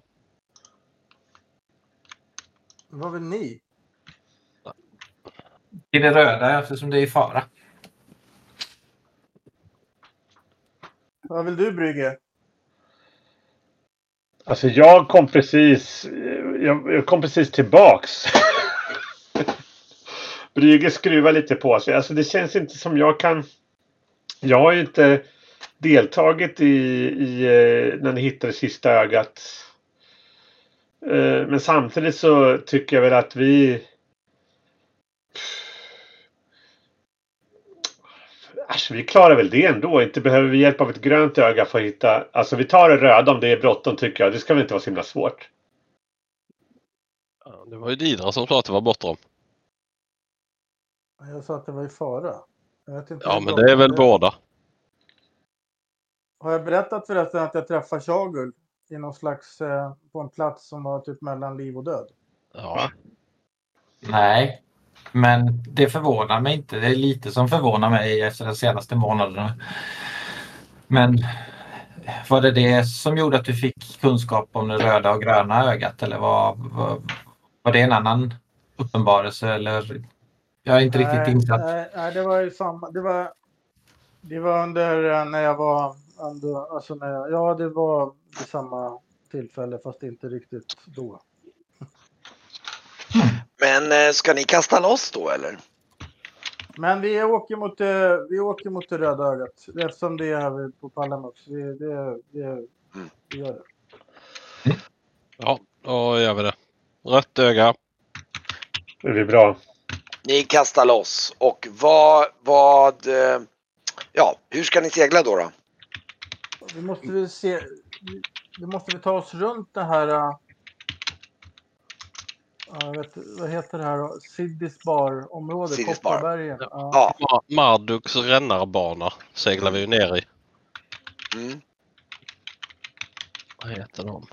Speaker 5: vad vill ni?
Speaker 3: i det röda eftersom det är i fara.
Speaker 5: Vad vill du Brygge?
Speaker 4: Alltså jag kom precis, jag, jag kom precis tillbaks. Brygge skruvar lite på sig. Alltså det känns inte som jag kan. Jag har ju inte deltagit i, i eh, när ni hittade sista ögat. Eh, men samtidigt så tycker jag väl att vi. Alltså, vi klarar väl det ändå. Inte behöver vi hjälp av ett grönt öga för att hitta. Alltså vi tar det röda om det är bråttom tycker jag. Det ska väl inte vara så himla svårt.
Speaker 2: Det var ju Didra som sa att det var bortom.
Speaker 5: Jag sa att det var i fara. Jag vet inte
Speaker 2: Ja, men det är väl
Speaker 5: det
Speaker 2: båda.
Speaker 5: Har jag berättat förresten att jag träffade Shagul i någon slags, eh, på en plats som var typ mellan liv och död?
Speaker 2: Ja.
Speaker 3: Nej, men det förvånar mig inte. Det är lite som förvånar mig efter de senaste månaderna. Men var det det som gjorde att du fick kunskap om det röda och gröna ögat eller var, var, var det en annan uppenbarelse eller? Jag är inte riktigt
Speaker 5: nej,
Speaker 3: insatt.
Speaker 5: Nej, nej, det var ju samma. Det var, det var under eh, när jag var under, alltså när jag, ja det var vid samma tillfälle fast inte riktigt då.
Speaker 1: men eh, ska ni kasta loss då eller?
Speaker 5: Men vi åker mot, det- vi åker mot det röda ögat eftersom det är här på Palamux. Vi, det, det, vi gör det.
Speaker 2: Ja, då gör vi det. Rött öga.
Speaker 4: Det blir bra.
Speaker 1: Ni kastar loss och vad, vad, eh, ja, hur ska ni segla då? då?
Speaker 5: Vi måste väl se, vi- måste väl ta oss runt det här. äh, vet, vad heter det här då? Siddis bar-området. Kopparbergen. Ja.
Speaker 1: Ja,
Speaker 2: Ma- Marduks rännarbana seglar vi ju ner i.
Speaker 1: mm.
Speaker 2: Vad heter de?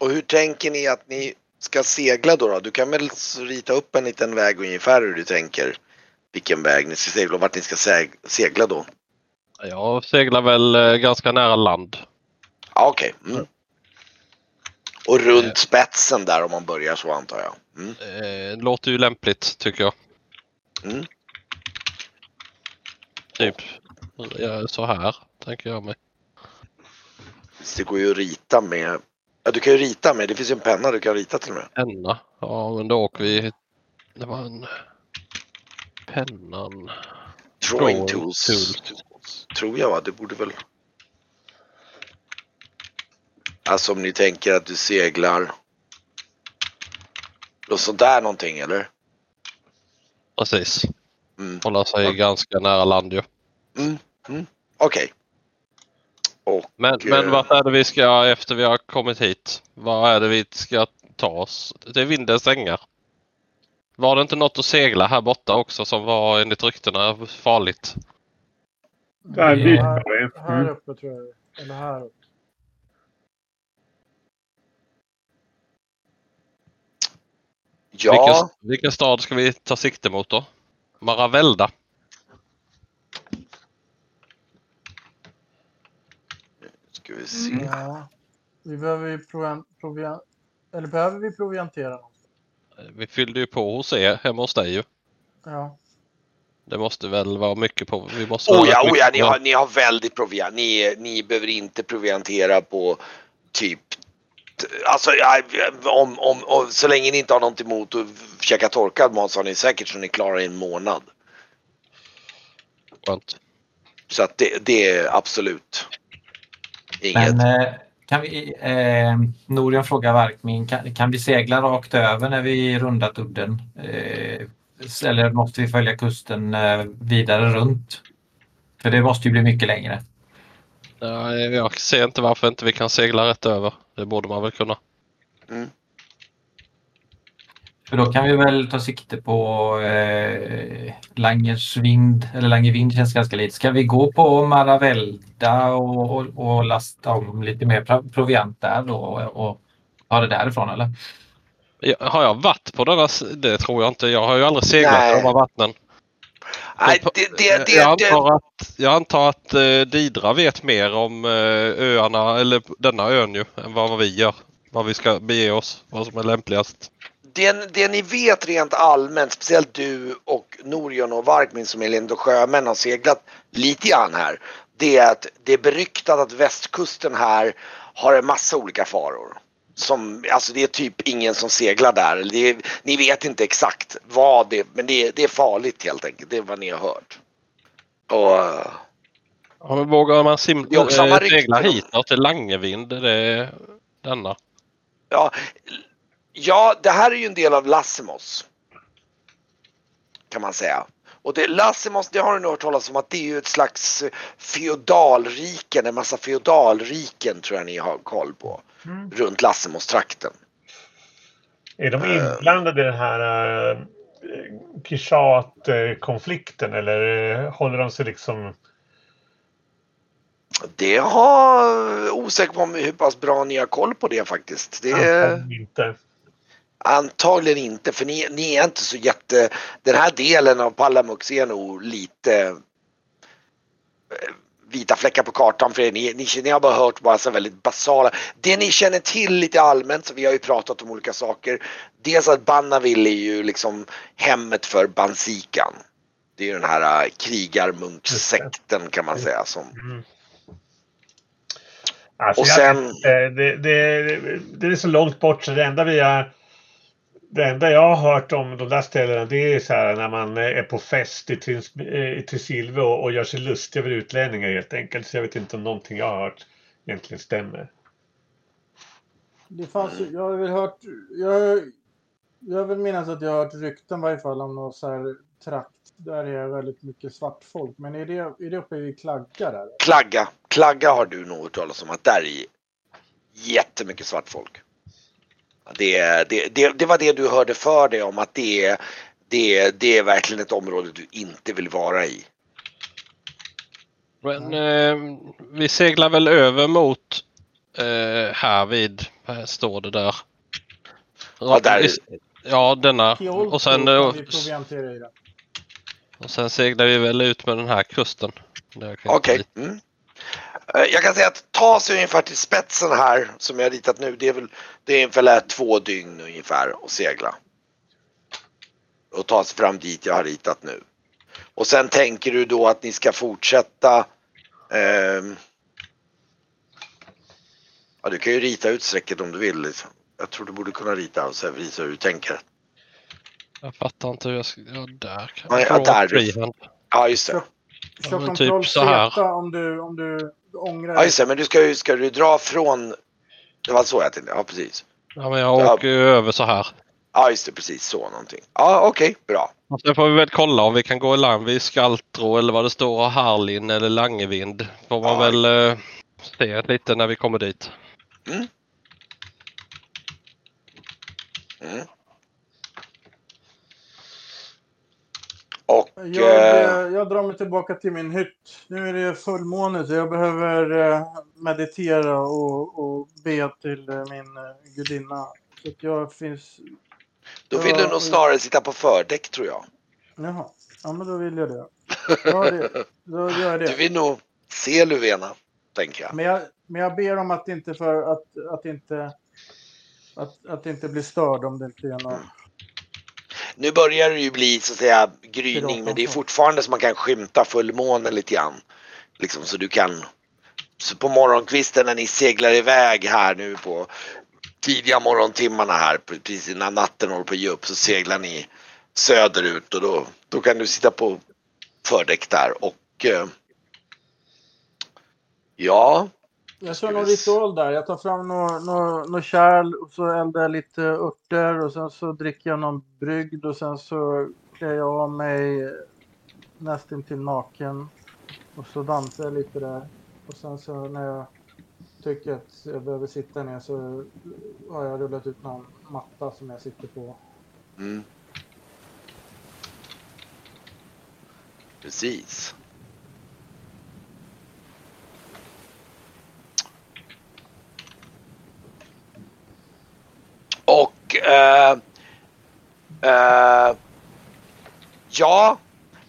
Speaker 1: Och hur tänker ni att ni ska segla då, då? Du kan väl rita upp en liten väg ungefär hur du tänker vilken väg ni ska segla och vart ni ska seg- segla då?
Speaker 2: Jag seglar väl eh, ganska nära land.
Speaker 1: Ja, okej. Mm. Och runt spetsen där om man börjar så antar jag. Mm.
Speaker 2: Eh, låter ju lämpligt tycker jag.
Speaker 1: Mm.
Speaker 2: Typ så här tänker jag mig.
Speaker 1: Det går ju att rita med. Ja, du kan ju rita med. Det finns ju en penna du kan rita till och med.
Speaker 2: Penna. Ja men då åker vi. Det var en pennan.
Speaker 1: Drawing tools.
Speaker 2: tools.
Speaker 1: Tror jag va? Det borde väl. Alltså om ni tänker att du seglar. Och sådär någonting eller?
Speaker 2: Precis.
Speaker 1: Mm.
Speaker 2: Hålla sig ganska nära land ju.
Speaker 1: Mm. Mm. Okej. Och
Speaker 2: Men,
Speaker 1: eh,
Speaker 2: men vart är det vi ska efter vi har kommit hit? Vad är det vi ska ta oss? Det är vindens ängar. Var det inte något att segla här borta också som var enligt ryktena farligt?
Speaker 4: Där,
Speaker 3: Det-
Speaker 4: dit
Speaker 5: här,
Speaker 4: var det.
Speaker 5: här uppe tror jag. Eller här uppe.
Speaker 1: ja,
Speaker 2: Vilken, vilken stad ska vi ta sikte mot då? Maravelda.
Speaker 1: Ska vi se.
Speaker 5: Ja. Vi behöver ju provian, provian, eller behöver vi proviantera något?
Speaker 2: Vi fyllde ju på hos er hemma hos dig ju.
Speaker 5: Ja.
Speaker 2: Det måste väl vara mycket på. Vi måste
Speaker 1: Oh ja, oh ja ni, har, ni har väldigt proviant. Ni, ni behöver inte proviantera på typ Alltså om, om, om, så länge ni inte har något emot att käka torkad mat så har ni säkert så ni klarar en månad.
Speaker 2: Skönt.
Speaker 1: Så att det, det är absolut inget.
Speaker 3: Men eh, kan vi, eh, Norion frågar Varkmin, kan, kan vi segla rakt över när vi rundat udden? Eh, eller måste vi följa kusten eh, vidare runt? För det måste ju bli mycket längre.
Speaker 2: Jag ser inte varför inte vi kan segla rätt över. Det borde man väl kunna.
Speaker 3: För då kan vi väl ta sikte på eh, Langersvind, eller Langevind känns ganska lite. Ska vi gå på Maravelda och, och, och lasta om lite mer pro- proviant där då och, och ta det därifrån eller?
Speaker 2: Ja, Har jag varit på denna? Det tror jag inte. Jag har ju aldrig seglat
Speaker 1: Nej.
Speaker 2: i de här vattnen.
Speaker 1: Nej, det, det, det,
Speaker 2: jag,
Speaker 1: det,
Speaker 2: antar att, jag antar att eh, Didra vet mer om eh, öarna, eller denna ön ju, än vad vi gör. Vad vi ska bege oss, vad som är lämpligast.
Speaker 1: Det, det ni vet rent allmänt, speciellt du och Norion och Varkmin som är ändå sjömän har seglat lite grann här. Det är att det är beryktat att västkusten här har en massa olika faror. Som, alltså det är typ ingen som seglar där. Det är, ni vet inte exakt vad det men det är, det är farligt helt enkelt. Det är vad ni har hört. Och, eh,
Speaker 2: Ja, men vågar man sim-
Speaker 1: Det är också samma
Speaker 2: eh, segla hitåt Langevind? Är det denna?
Speaker 1: ja, ja, det här är ju en del av Lassimos. Kan man säga. Och det, Lassimos, det har du nog hört talas om att det är ju ett slags feodalriken, en massa feodalriken tror jag ni har koll på.
Speaker 4: Mm.
Speaker 1: Runt Lassimos-trakten.
Speaker 4: Är de
Speaker 1: Eh.
Speaker 4: inblandade i den här uh, Kishat-konflikten eller eh, håller de sig liksom...
Speaker 1: Det har osäker på hur pass bra ni har koll på det faktiskt. Det
Speaker 4: Antagligen inte.
Speaker 1: Antagligen inte för ni, ni är inte så jätte... Den här delen av Palamux är nog lite eh, vita fläckar på kartan för er. Ni, ni, ni har bara hört bara så väldigt basala. Det ni känner till lite allmänt, så vi har ju pratat om olika saker. Dels att Bannaville är ju liksom hemmet för Bansikan. Det är ju den här äh, krigarmunkssekten kan man säga som
Speaker 4: Mm. Alltså,
Speaker 1: Och
Speaker 4: jag-
Speaker 1: sen-
Speaker 4: eh, det, det, det är så långt bort så det enda vi har... Det enda jag har hört om de där ställena det är så här när man eh, är på fest i, Trins, eh, i Tresilve och, och gör sig lustig över utlänningar helt enkelt. Så jag vet inte om någonting jag har hört egentligen stämmer.
Speaker 5: Det fanns, jag har väl hört, jag, jag vill minnas att jag har hört rykten i varje fall om någon så här trakt där det är väldigt mycket svart folk. Men är det, är det uppe i Klagga där?
Speaker 1: Klagga. Klagga har du nog hört talas om att där är jättemycket svart folk. Det, det, det, det var det du hörde för dig om att det, det, det är verkligen ett område du inte vill vara i.
Speaker 2: Men eh, vi seglar väl över mot eh, här vid, här står det där.
Speaker 1: Ja, där.
Speaker 2: Ja, denna. Och sen,
Speaker 5: kan
Speaker 2: eh, och sen seglar vi väl ut med den här kusten.
Speaker 1: Okej. Mm. Eh, Jag kan säga att ta sig ungefär till spetsen här som jag har ritat nu. Det är väl det är ungefär två dygn ungefär att segla. Och ta sig fram dit jag har ritat nu. Och sen tänker du då att ni ska fortsätta. ehm, ja, du kan ju rita ut strecket om du vill. Liksom. Jag tror du borde kunna rita och sen visa hur du tänker.
Speaker 2: Jag fattar inte hur jag ska... Ja, där
Speaker 1: Ja, ja, där. Ja, just det.
Speaker 5: Kontroll
Speaker 2: typ så här.
Speaker 5: Om du, om du ångrar
Speaker 1: Ja, just det. Men du ska, ju- ska du dra från Det var så jag tänkte. Ja, precis.
Speaker 2: Ja, men jag
Speaker 1: Ja.
Speaker 2: åker ju över så här.
Speaker 1: Ja, just det. Precis så någonting. Ja, okej. bra.
Speaker 2: Och sen får vi väl kolla om vi kan gå i land vid Skaltro eller vad det står, Harlin eller Langevind. Får man
Speaker 1: Ja.
Speaker 2: väl eh, se lite när vi kommer dit.
Speaker 1: Mm. Och...
Speaker 5: Jag,
Speaker 1: eh,
Speaker 5: jag drar mig tillbaka till min hytt. Nu är det fullmåne så jag behöver eh, meditera och, och be till eh, min gudinna. Så att jag finns...
Speaker 1: Då vill du nog snarare sitta på fördäck tror jag.
Speaker 5: Jaha, ja men då vill jag det. Ja, det då gör jag
Speaker 1: Du
Speaker 5: det.
Speaker 1: vill nog se Luvena, tänker jag.
Speaker 5: Men jag, men jag ber om att inte för att, att inte att, att inte bli störd om det är någon...
Speaker 1: Nu börjar det ju bli så att säga gryning men det är fortfarande så man kan skymta fullmånen lite grann. Liksom så du kan... Så på morgonkvisten när ni seglar iväg här nu på tidiga morgontimmarna här precis innan natten håller på att ge upp så seglar ni söderut och då, då kan du sitta på fördäck där och eh, ja,
Speaker 5: Jag kör någon ritual där. Jag tar fram något nå, nå kärl och så eldar jag lite örter och sen så dricker jag någon brygd och sen så klär jag av mig nästintill naken. Och så dansar jag lite där. Och sen så när jag tycker att jag behöver sitta ner så har jag rullat ut någon matta som jag sitter på.
Speaker 1: Mm. Precis. Och eh, eh, ja,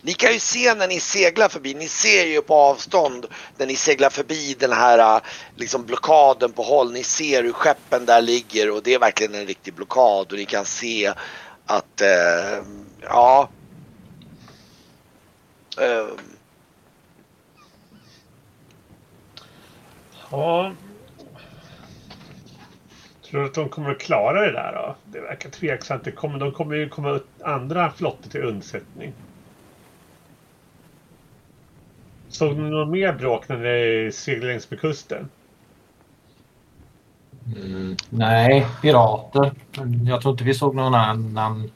Speaker 1: ni kan ju se när ni seglar förbi, ni ser ju på avstånd när ni seglar förbi den här eh, liksom blockaden på håll. Ni ser hur skeppen där ligger och det är verkligen en riktig blockad och ni kan se att eh, ja. Eh,
Speaker 4: Ja. Tror du att de kommer att klara det där då? Det verkar tveksamt. Det kommer, de kommer ju komma ut andra flottor till undsättning. Såg ni något mer bråk när ni seglade längs med kusten?
Speaker 3: Mm, nej, pirater. Men jag tror inte vi såg någon annan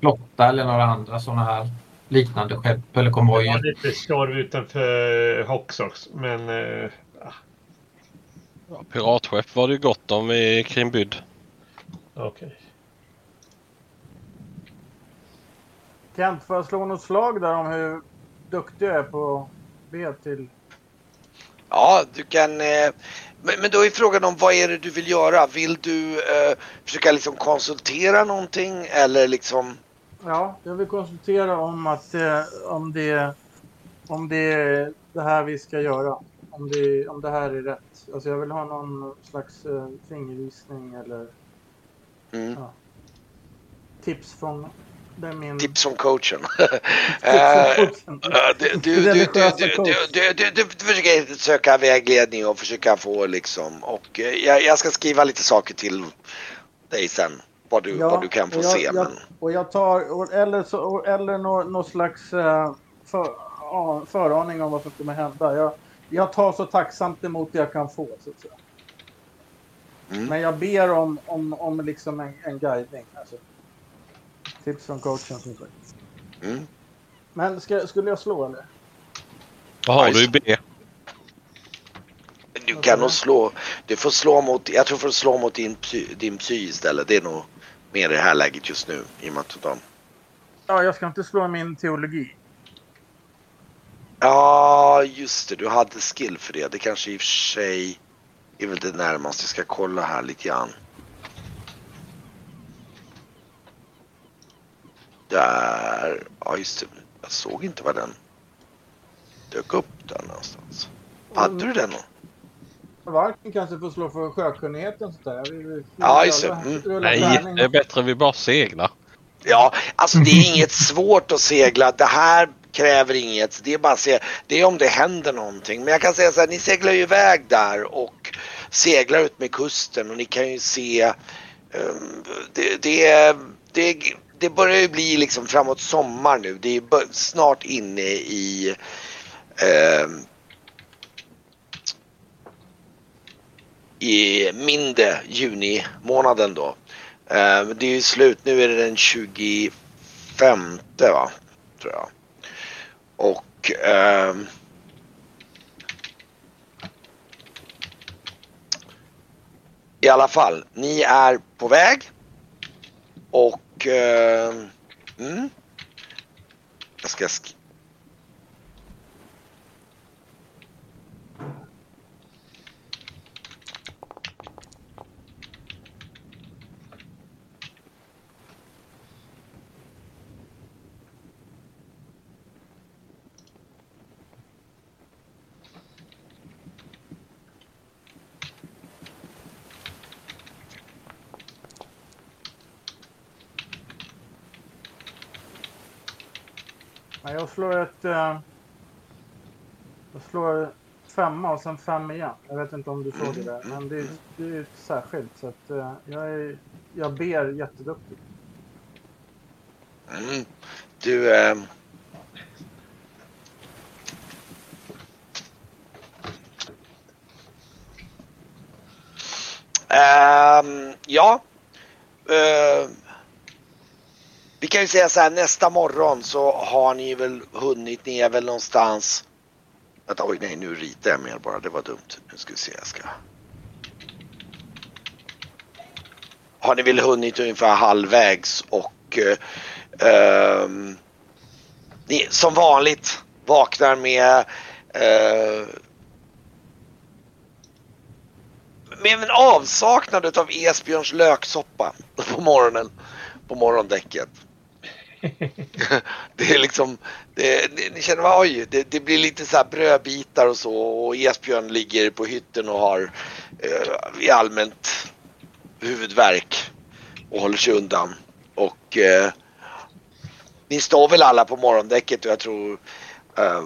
Speaker 3: flotta eller några andra sådana här liknande skepp eller
Speaker 4: Det var
Speaker 3: konvojer.
Speaker 4: lite storm utanför Hoxox, men eh,
Speaker 2: piratskepp var det ju gott om i Krimbyd.
Speaker 4: okej.
Speaker 5: Kent, får jag slå något slag där om hur duktig jag är på att be till...
Speaker 1: Ja, du kan... Eh, men, men då är frågan om vad är det du vill göra? Vill du eh, försöka liksom konsultera någonting eller liksom...
Speaker 5: Ja, jag vill konsultera om att eh, om det om det är det här vi ska göra. Om det, om det här är rätt. Alltså jag vill ha någon slags eh, fingervisning eller
Speaker 1: Mm,
Speaker 5: tips från min...
Speaker 1: tips från coachen. Ja, Du, försöker söka vägledning och försöka få liksom och eh, jag, jag ska skriva lite saker till dig sen. Vad du, vad du kan få
Speaker 5: jag,
Speaker 1: se.
Speaker 5: Jag,
Speaker 1: Men,
Speaker 5: och jag tar, eller, så, eller någon, någon slags eh, för, ja, föraning om vad som kommer hända. Jag, jag tar så tacksamt emot det jag kan få. Så att säga.
Speaker 1: Mm.
Speaker 5: Men jag ber om, om, om liksom en, en guidning. Alltså. Tips från coachen som sagt.
Speaker 1: mm.
Speaker 5: Men ska, skulle jag slå eller?
Speaker 2: Vad har
Speaker 1: Ja,
Speaker 2: du i B?
Speaker 1: Du kan nog slå, du får slå mot, jag tror du får slå mot din, psy, din psy istället. Det är nog mer i det här läget just nu i och med att de
Speaker 5: Ja, jag ska inte slå min teologi.
Speaker 1: Ja, just det. Du hade skill för det. Det kanske i och för sig är väl det närmaste. Jag ska kolla här lite grann. Där. Ja, just det. Jag såg inte vad den dök upp där någonstans. Hade du den? då?
Speaker 5: Varken kanske får slå för sjökunnigheten. Sånt där. Vi, vi,
Speaker 1: Ja, just det. Mm.
Speaker 2: Nej, det är bättre vi bara seglar.
Speaker 1: Ja, alltså det är inget svårt att segla. Det här kräver inget. Det är bara att se. Det är om det händer någonting. Men jag kan säga så här, ni seglar ju iväg där och seglar ut med kusten och ni kan ju se. um, det, det, det, det börjar ju bli liksom framåt sommar nu. Det är snart inne i um, i mindre juni månaden då. Ehm, det är ju slut, nu är det den 25 va? Tror jag. Och eh, i alla fall, ni är på väg. Och eh, mm, jag ska
Speaker 5: jag slår ett... eh, jag slår femma och sen fem igen. Jag vet inte om du såg det där. Men det är, det är ett särskilt. Så att, eh, jag, är, jag ber jätteduktigt.
Speaker 1: Mm. Du... Ehm, ehm, eh, Um, ja. Uh vi kan ju säga så här nästa morgon så har ni väl hunnit, ni är väl någonstans. Vänta, oj nej nu ritar jag mer bara, det var dumt. Nu ska vi se, jag ska. Har ni väl hunnit ungefär halvvägs och eh, ehm, ni som vanligt vaknar med eh, med en avsaknad av Esbjörns löksoppa på morgonen på morgondäcket. det är liksom, det, ni känner vad, oj, det, det blir lite så här brödbitar och så och Esbjörn ligger på hytten och har eh, i allmänt huvudvärk och håller sig undan. Och eh, ni står väl alla på morgondäcket och jag tror eh,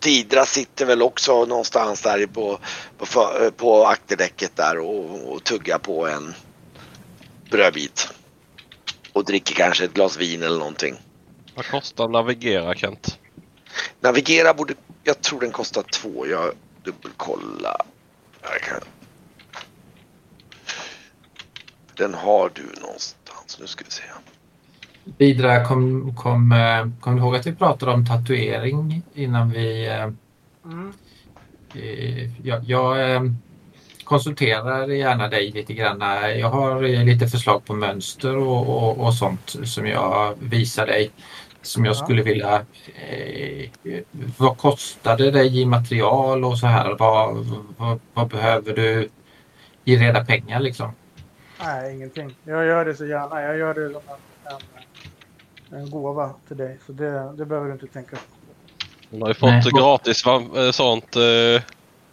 Speaker 1: Tidra sitter väl också någonstans där på, på, för- på akterdäcket där och, och tuggar på en brödbit. Och dricker kanske ett glas vin eller någonting.
Speaker 2: Vad kostar navigera Kent?
Speaker 1: Navigera borde, jag tror den kostar två. Jag kan... Den har du någonstans. Nu ska vi se.
Speaker 3: Vidare, kom, kom, eh, kom du ihåg att vi pratade om tatuering innan vi... eh,
Speaker 5: Mm.
Speaker 3: eh, Jag, jag eh, konsulterar gärna dig lite grann. Jag har lite förslag på mönster och, och, och sånt som jag visar dig. Som jag
Speaker 5: Ja.
Speaker 3: skulle vilja... Eh, vad kostar det dig i material och så här? Vad, vad, vad behöver du i reda pengar liksom?
Speaker 5: Nej, ingenting. Jag gör det så gärna. Jag gör det som en, en, en gåva till dig. Så det, det behöver du inte tänka på.
Speaker 2: Hon har ju fått
Speaker 3: Nej.
Speaker 2: gratis eh, sånt eh,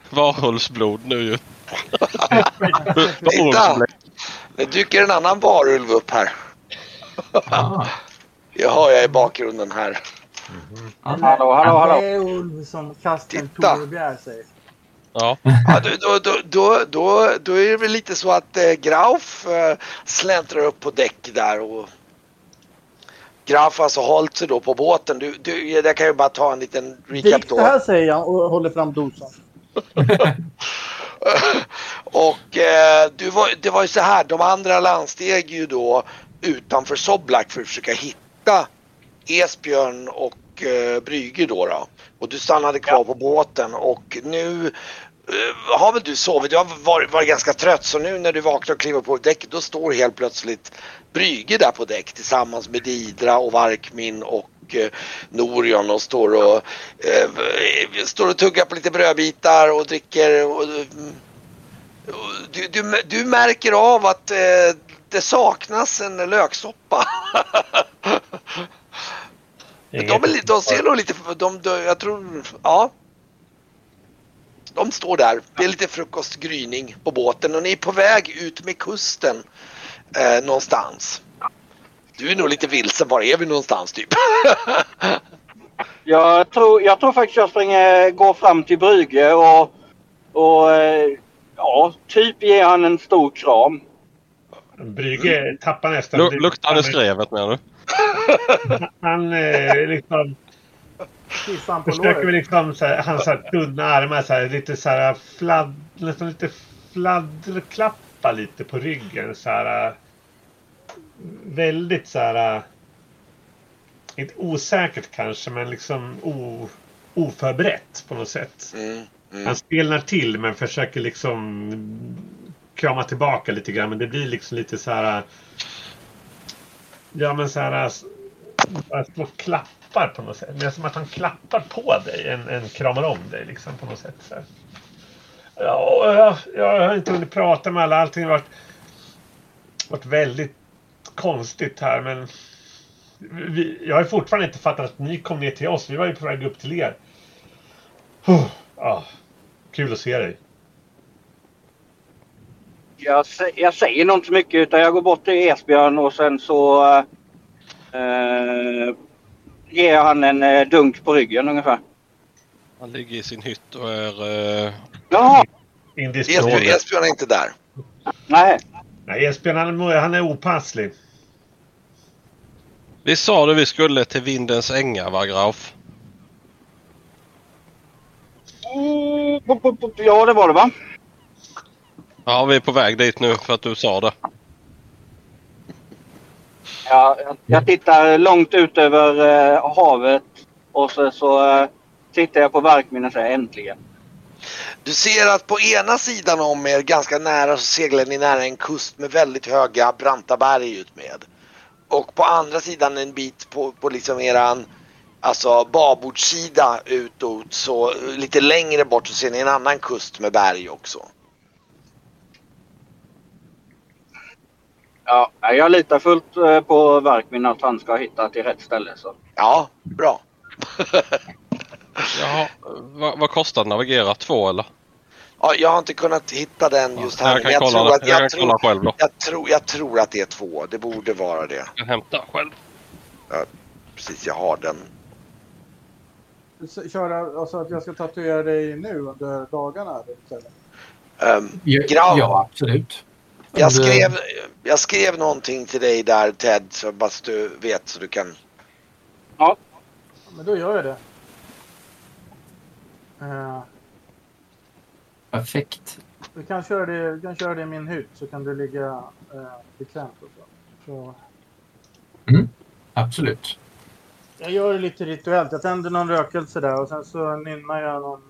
Speaker 2: varulvsblod nu ju.
Speaker 1: Titta! Nu dyker en annan varulv upp här.
Speaker 3: Ah,
Speaker 1: Det har jag i bakgrunden här.
Speaker 6: Hallå, hallå, hallå.
Speaker 5: Det är Ulv som Kasten
Speaker 1: Titta.
Speaker 5: Säger.
Speaker 2: Ja.
Speaker 1: Ja, då, då, då, då, då, då är det väl lite så att eh, Grauf eh, släntrar upp på däck där och har alltså hållit sig då på båten. Du, du, jag kan ju bara ta en liten recap
Speaker 5: Drick det
Speaker 1: då.
Speaker 5: här säger jag och håller fram dosan.
Speaker 1: och eh, du var, det var ju så här, de andra landsteg ju då utanför Soblak för att försöka hitta Esbjörn och eh, Brygge då, då. Och du stannade kvar på båten och nu eh, har väl du sovit, du har varit, varit ganska trött så nu när du vaknar och kliver på däcket då står helt plötsligt Brygge där på däck tillsammans med Didra och Varkmin och eh, Norion och står och, eh, står och tuggar på lite brödbitar och dricker. Och, och du, du, du märker av att eh, det saknas en löksoppa. de, är, de ser nog lite, de, de, jag tror, ja. De står där. Det är lite frukostgryning på båten och ni är på väg ut med kusten eh, någonstans. Du är nog lite vilsen. Var är vi någonstans typ?
Speaker 6: Jag tror, jag tror faktiskt jag springer, går fram till Brygge och, och eh, ja, typ ger han en stor kram.
Speaker 4: Brygge tappar nästan...
Speaker 2: Lu- luktar det skrevet menar du?
Speaker 4: Han eh, liksom...
Speaker 5: På
Speaker 4: Försöker vi
Speaker 5: låret.
Speaker 4: liksom så här, hans så här tunna armar så här, lite så här fladd, nästan lite fladderklappa lite på ryggen så här. Äh, Väldigt så här. äh, Inte osäkert kanske men liksom o, oförberett på något sätt.
Speaker 1: Mm. Mm.
Speaker 4: Han stelnar till men försöker liksom krama tillbaka lite grann. Men det blir liksom lite så här. Ja men så här. s- att Små klappar på något sätt. Det är som att han klappar på dig än, än kramar om dig liksom på något sätt. Så här. Ja, jag, jag har inte hunnit prata med alla. Allting har varit, varit väldigt konstigt här men vi, jag har fortfarande inte fattat att ni kom ner till oss. Vi var ju på väg upp till er. Huh. Ja, kul att se dig.
Speaker 6: Jag, jag säger nog inte så mycket utan jag går bort till Esbjörn och sen så eh, ger jag han en eh, dunk på ryggen ungefär.
Speaker 2: Han ligger i sin hytt och är... Eh,
Speaker 6: Jaha,
Speaker 1: Esbjörn. Esbjörn är inte där.
Speaker 6: nej.
Speaker 4: Nej, Esbjörn han, är- han är opasslig.
Speaker 2: Vi sa det vi skulle till Vindens ängar va Grauf?
Speaker 6: Mm. Ja, det var det va?
Speaker 2: Ja, vi är på väg dit nu för att du sa det.
Speaker 6: Ja, jag, tittar långt ut över eh, havet och så, så eh, tittar jag på verkminnen och säger äntligen.
Speaker 1: Du ser att på ena sidan om er, ganska nära, så seglar ni nära en kust med väldigt höga branta berg ut med. Och på andra sidan en bit på, på liksom eran alltså babordssida utåt så lite längre bort så ser ni en annan kust med berg också.
Speaker 6: Ja, jag litar fullt eh, på verkminnen att han ska hitta till rätt ställe. Så.
Speaker 1: Ja, bra.
Speaker 2: Jaha, vad, vad kostar det navigera? Två eller?
Speaker 1: Ja, jag har inte kunnat hitta den just här.
Speaker 2: jag kan kolla,
Speaker 1: tror att,
Speaker 2: jag kan
Speaker 1: jag, tror,
Speaker 2: kolla själv då.
Speaker 1: jag, tror, jag tror att det är två. Det borde vara det.
Speaker 2: Jag kan hämta själv.
Speaker 1: Precis, jag har den.
Speaker 5: Köra, alltså att jag ska tatuera dig nu under dagarna?
Speaker 1: Ehm,
Speaker 3: Ja,
Speaker 1: Grav.
Speaker 3: ja absolut.
Speaker 1: Jag skrev, jag skrev någonting till dig där Ted, så bara så du vet så du kan...
Speaker 5: Ja, Men då gör jag det. Uh,
Speaker 3: Perfekt.
Speaker 5: vi, kan köra det vi kan köra det i min hytt så kan du ligga uh, bekvämt. Och så. Så,
Speaker 3: Absolut.
Speaker 5: jag gör det lite rituellt. Jag tänder någon rökelse där och sen så nynnar jag någon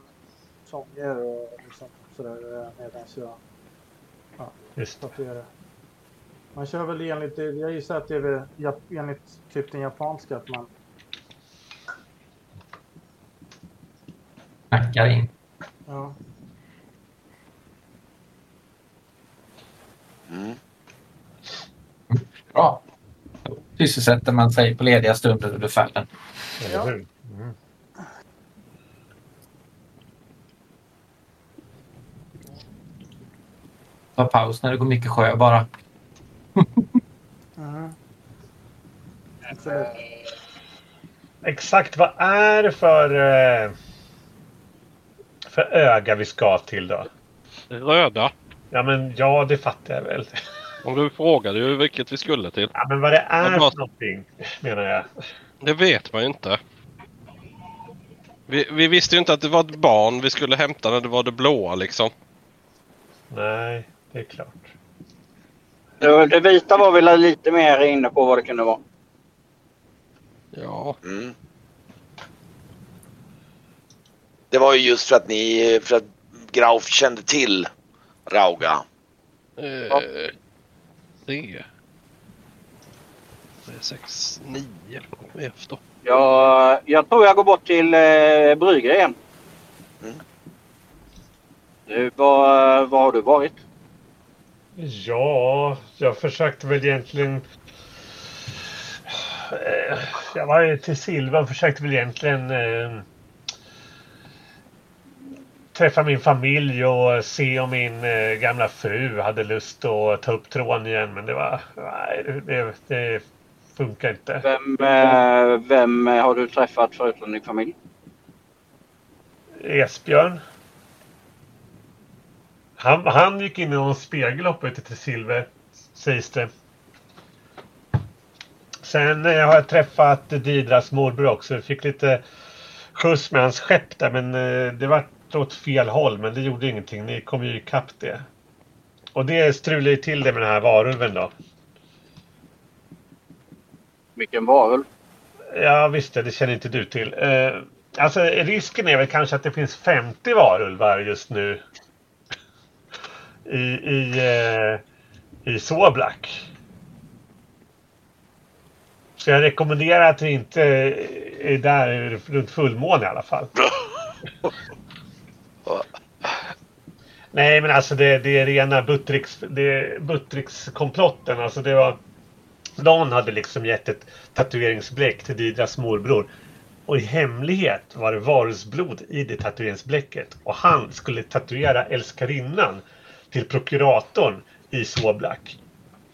Speaker 5: sånger och liksom sådär medan jag
Speaker 4: Just.
Speaker 5: tatuerar. Man kör väl enligt, det- jag gissar att det är väl enligt typ den japanska att man
Speaker 3: Knackar in.
Speaker 5: Ja.
Speaker 1: Mm.
Speaker 3: Bra. Då sysselsätter man sig på lediga stunder under färden.
Speaker 4: Hur? Mm.
Speaker 3: Ta paus när det går mycket sjö bara.
Speaker 5: Absolut.
Speaker 4: Exakt vad är det för, eh, för öga vi ska till då?
Speaker 2: Röda.
Speaker 4: Ja men ja, det fattar jag väl.
Speaker 2: Om du frågade ju vilket vi skulle till.
Speaker 4: Ja, men vad det är för någonting menar jag.
Speaker 2: Det vet man ju inte. Vi, vi visste ju inte att det var ett barn vi skulle hämta när det var det blåa liksom.
Speaker 4: Nej, det är klart.
Speaker 6: Det, det vita var väl lite mer inne på vad det kunde vara.
Speaker 2: Ja.
Speaker 1: Mm. Det var ju just för att ni, för att Grauf kände till Rauga.
Speaker 2: Eh, tre. Tre, sex, nio. Efter.
Speaker 6: Jag, jag tror jag går bort till eh, Brygge igen.
Speaker 1: Mm.
Speaker 6: Du, var, var har du varit?
Speaker 4: Ja, jag försökte väl egentligen... Eh, Jag var ju till Silvan försökte väl egentligen eh, träffa min familj och se om min eh, gamla fru hade lust att ta upp tråden igen. Men det var... Nej, det, det funkar inte.
Speaker 6: Vem, eh, vem har du träffat förutom din familj?
Speaker 4: Esbjörn. Han, han gick in i någon spegel och hoppade till Silver, sägs det. Sen eh, har jag träffat Didras morbror också. Vi fick lite skjuts med hans skepp där men det var åt fel håll men det gjorde ingenting. Ni kom ju ikapp det. Och det strulade ju till det med den här varulven då.
Speaker 6: Vilken varulv.
Speaker 4: Ja visst det, känner inte du till. Eh, alltså risken är väl kanske att det finns 50 varulvar just nu. I, i, eh, i Soblak. Så jag rekommenderar att vi inte är där runt fullmåne i alla fall. Nej men alltså det, det är rena Buttricks, det, Buttricks-komplotten. Alltså det var... Någon hade liksom gett ett tatueringsbläck till Didras morbror. Och i hemlighet var det varusblod i det tatueringsbläcket. Och han skulle tatuera älskarinnan till prokuratorn i Soblak.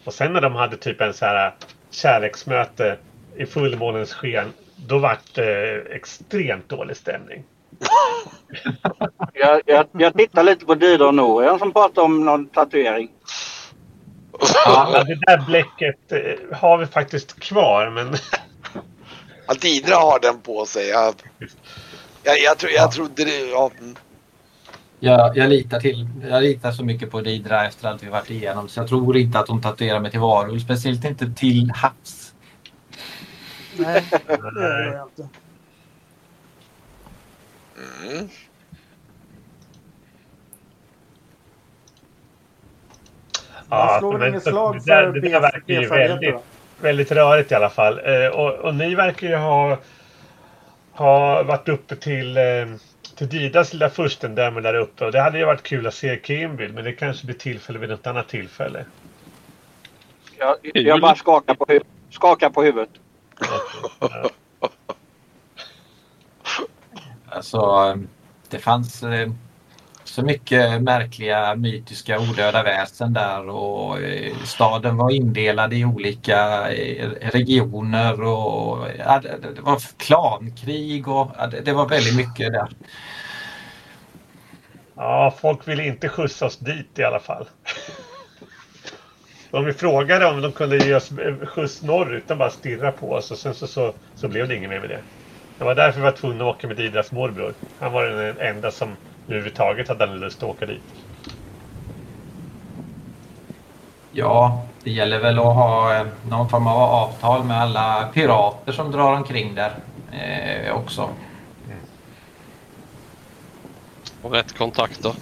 Speaker 4: Och sen när de hade typ en så här äh, kärleksmöte i fullmånens sken. Då vart det äh, extremt dålig stämning.
Speaker 6: Jag, jag, jag tittar lite på Didra och Norian som pratar om någon tatuering.
Speaker 4: Ja, det där bläcket eh, har vi faktiskt kvar men
Speaker 1: Att Idra har den på sig. Jag, jag, jag, tror, jag trodde det. Ja.
Speaker 3: Jag, jag, litar till, jag litar så mycket på Didra efter allt vi varit igenom så jag tror inte att hon tatuerar mig till varulv. Speciellt inte till havs.
Speaker 5: Nej, det gör jag inte.
Speaker 1: Mm.
Speaker 5: Man slår
Speaker 4: men
Speaker 5: slag
Speaker 4: det
Speaker 5: för
Speaker 4: där- det där verkar ju väldigt, väldigt rörigt i alla fall. Eh, och, och ni verkar ju ha, ha varit uppe till, eh, till Didas lilla furstendöme där uppe. Och det hade ju varit kul att se Kimbil, men det kanske blir tillfälle vid något annat tillfälle.
Speaker 6: Jag, jag bara skakar på, hu- skakar på huvudet.
Speaker 3: Alltså, det fanns eh, så mycket märkliga mytiska odöda väsen där och eh, staden var indelad i olika eh, regioner och det, var klankrig och det, var väldigt mycket där.
Speaker 4: Ja, folk ville inte skjutsa oss dit i alla fall. Om vi frågade om de kunde ge oss skjuts norrut, de bara stirrade på oss och sen så, så, så blev det inget mer med det. Det var därför vi var tvungna att åka med Didras morbror. Han var den enda som överhuvudtaget hade lust att åka dit.
Speaker 3: Ja, det gäller väl att ha eh, någon form av avtal med alla pirater som drar omkring där eh, också.
Speaker 2: Och rätt kontakter.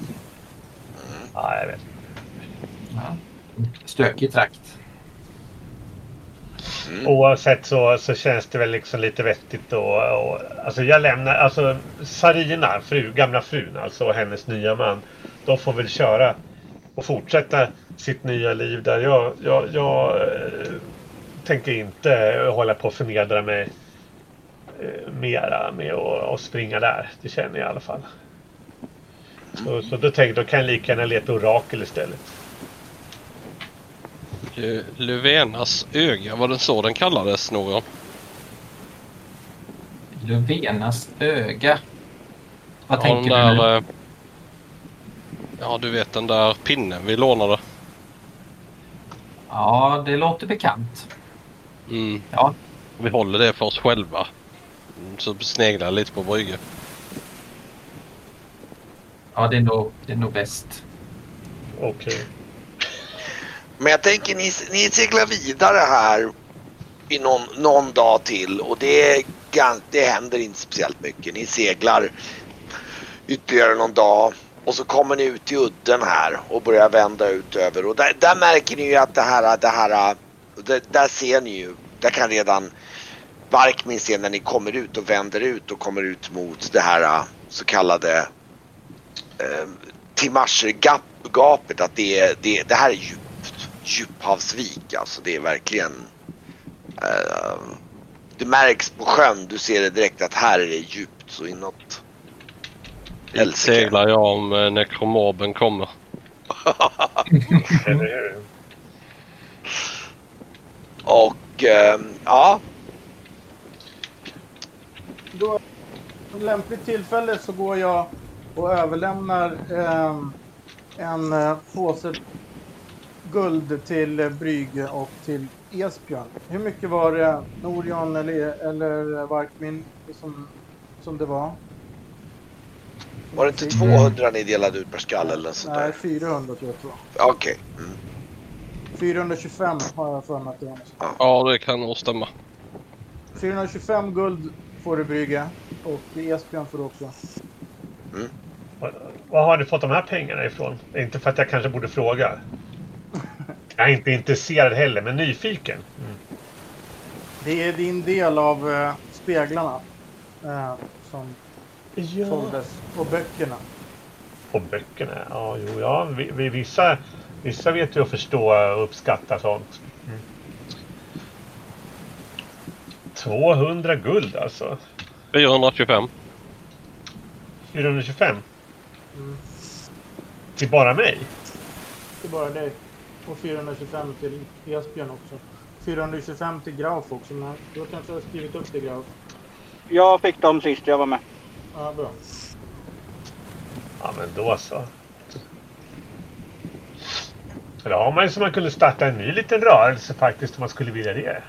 Speaker 4: Ja, jag vet.
Speaker 3: Ja. Stökig trakt. Mm.
Speaker 4: Oavsett så, så känns det väl liksom lite vettigt och, och alltså jag lämnar, alltså Sarina, fru, gamla frun alltså och hennes nya man. De får väl köra och fortsätta sitt nya liv där. Jag, jag, jag eh, tänker inte hålla på och förnedra mig eh, mera med att att springa där. Det känner jag i alla fall. Så, så då tänkte jag, då kan jag lika gärna leta orakel istället.
Speaker 2: Eh, Löfvenas öga, var det så den kallades någon?
Speaker 3: Löfvenas öga. Vad
Speaker 2: Ja,
Speaker 3: tänker
Speaker 2: den
Speaker 3: du nu?
Speaker 2: där, eh, Ja, du vet den där pinnen vi lånade.
Speaker 3: Ja, det låter bekant.
Speaker 2: Mm.
Speaker 3: Ja,
Speaker 2: Vi håller det för oss själva. Mm, Så sneglar jag lite på Brygge.
Speaker 3: ja det, är nog, det är nog bäst.
Speaker 4: Okej.
Speaker 1: Men jag tänker ni, ni seglar vidare här i någon, någon dag till och det, är, det händer inte speciellt mycket. Ni seglar ytterligare någon dag och så kommer ni ut i udden här och börjar vända ut över och där, där märker ni ju att det här, det här, det, där ser ni ju, där kan redan Barkmin se när ni kommer ut och vänder ut och kommer ut mot det här så kallade eh, Timasher-gapet att det, det, det här är djupt, djuphavsvik alltså. Det är verkligen eh, Det märks på sjön, du ser det direkt att här är det djupt så inåt.
Speaker 2: Dit seglar jag om eh, nekromorben kommer.
Speaker 4: Eller hur?
Speaker 1: Och eh, ja,
Speaker 5: Då, vid lämpligt tillfälle så går jag och överlämnar ehm, en eh, påse guld till Brygge och till Esbjörn. Hur mycket var det Norion eller, eller Varkmin som som det var.
Speaker 1: Var det inte 200 ni delade ut per skalle eller något sånt
Speaker 5: Nej,
Speaker 1: där?
Speaker 5: 400 tror jag det var.
Speaker 1: Okej. Mm.
Speaker 5: 425 har jag för mig att det var.
Speaker 2: Ja, det kan nog stämma.
Speaker 5: 425 guld får du brygga och Esbjörn får du också.
Speaker 4: Var, var har du fått de här pengarna ifrån? Inte för att jag kanske borde fråga. Jag är inte intresserad heller, men nyfiken. Mm.
Speaker 5: Det är din del av eh, speglarna eh, som
Speaker 4: Ja.
Speaker 5: såldes och böckerna.
Speaker 4: Och böckerna. Ja, jo, ja. Vi, vi, vissa, vissa vet ju att förstå och uppskatta sånt. Mm. 200 guld alltså.
Speaker 2: 425.
Speaker 4: 425.
Speaker 5: Mm.
Speaker 4: Till bara mig?
Speaker 5: Det är bara dig. Och 425 till Esbjörn också. 425 till Grauf också. Men du har kanske skrivit upp det Grauf?
Speaker 6: Jag fick dem sist jag var med.
Speaker 5: Ja, bra.
Speaker 4: Ja, men då så. Då har man ju så man kunde starta en ny liten rörelse faktiskt om man skulle vilja det.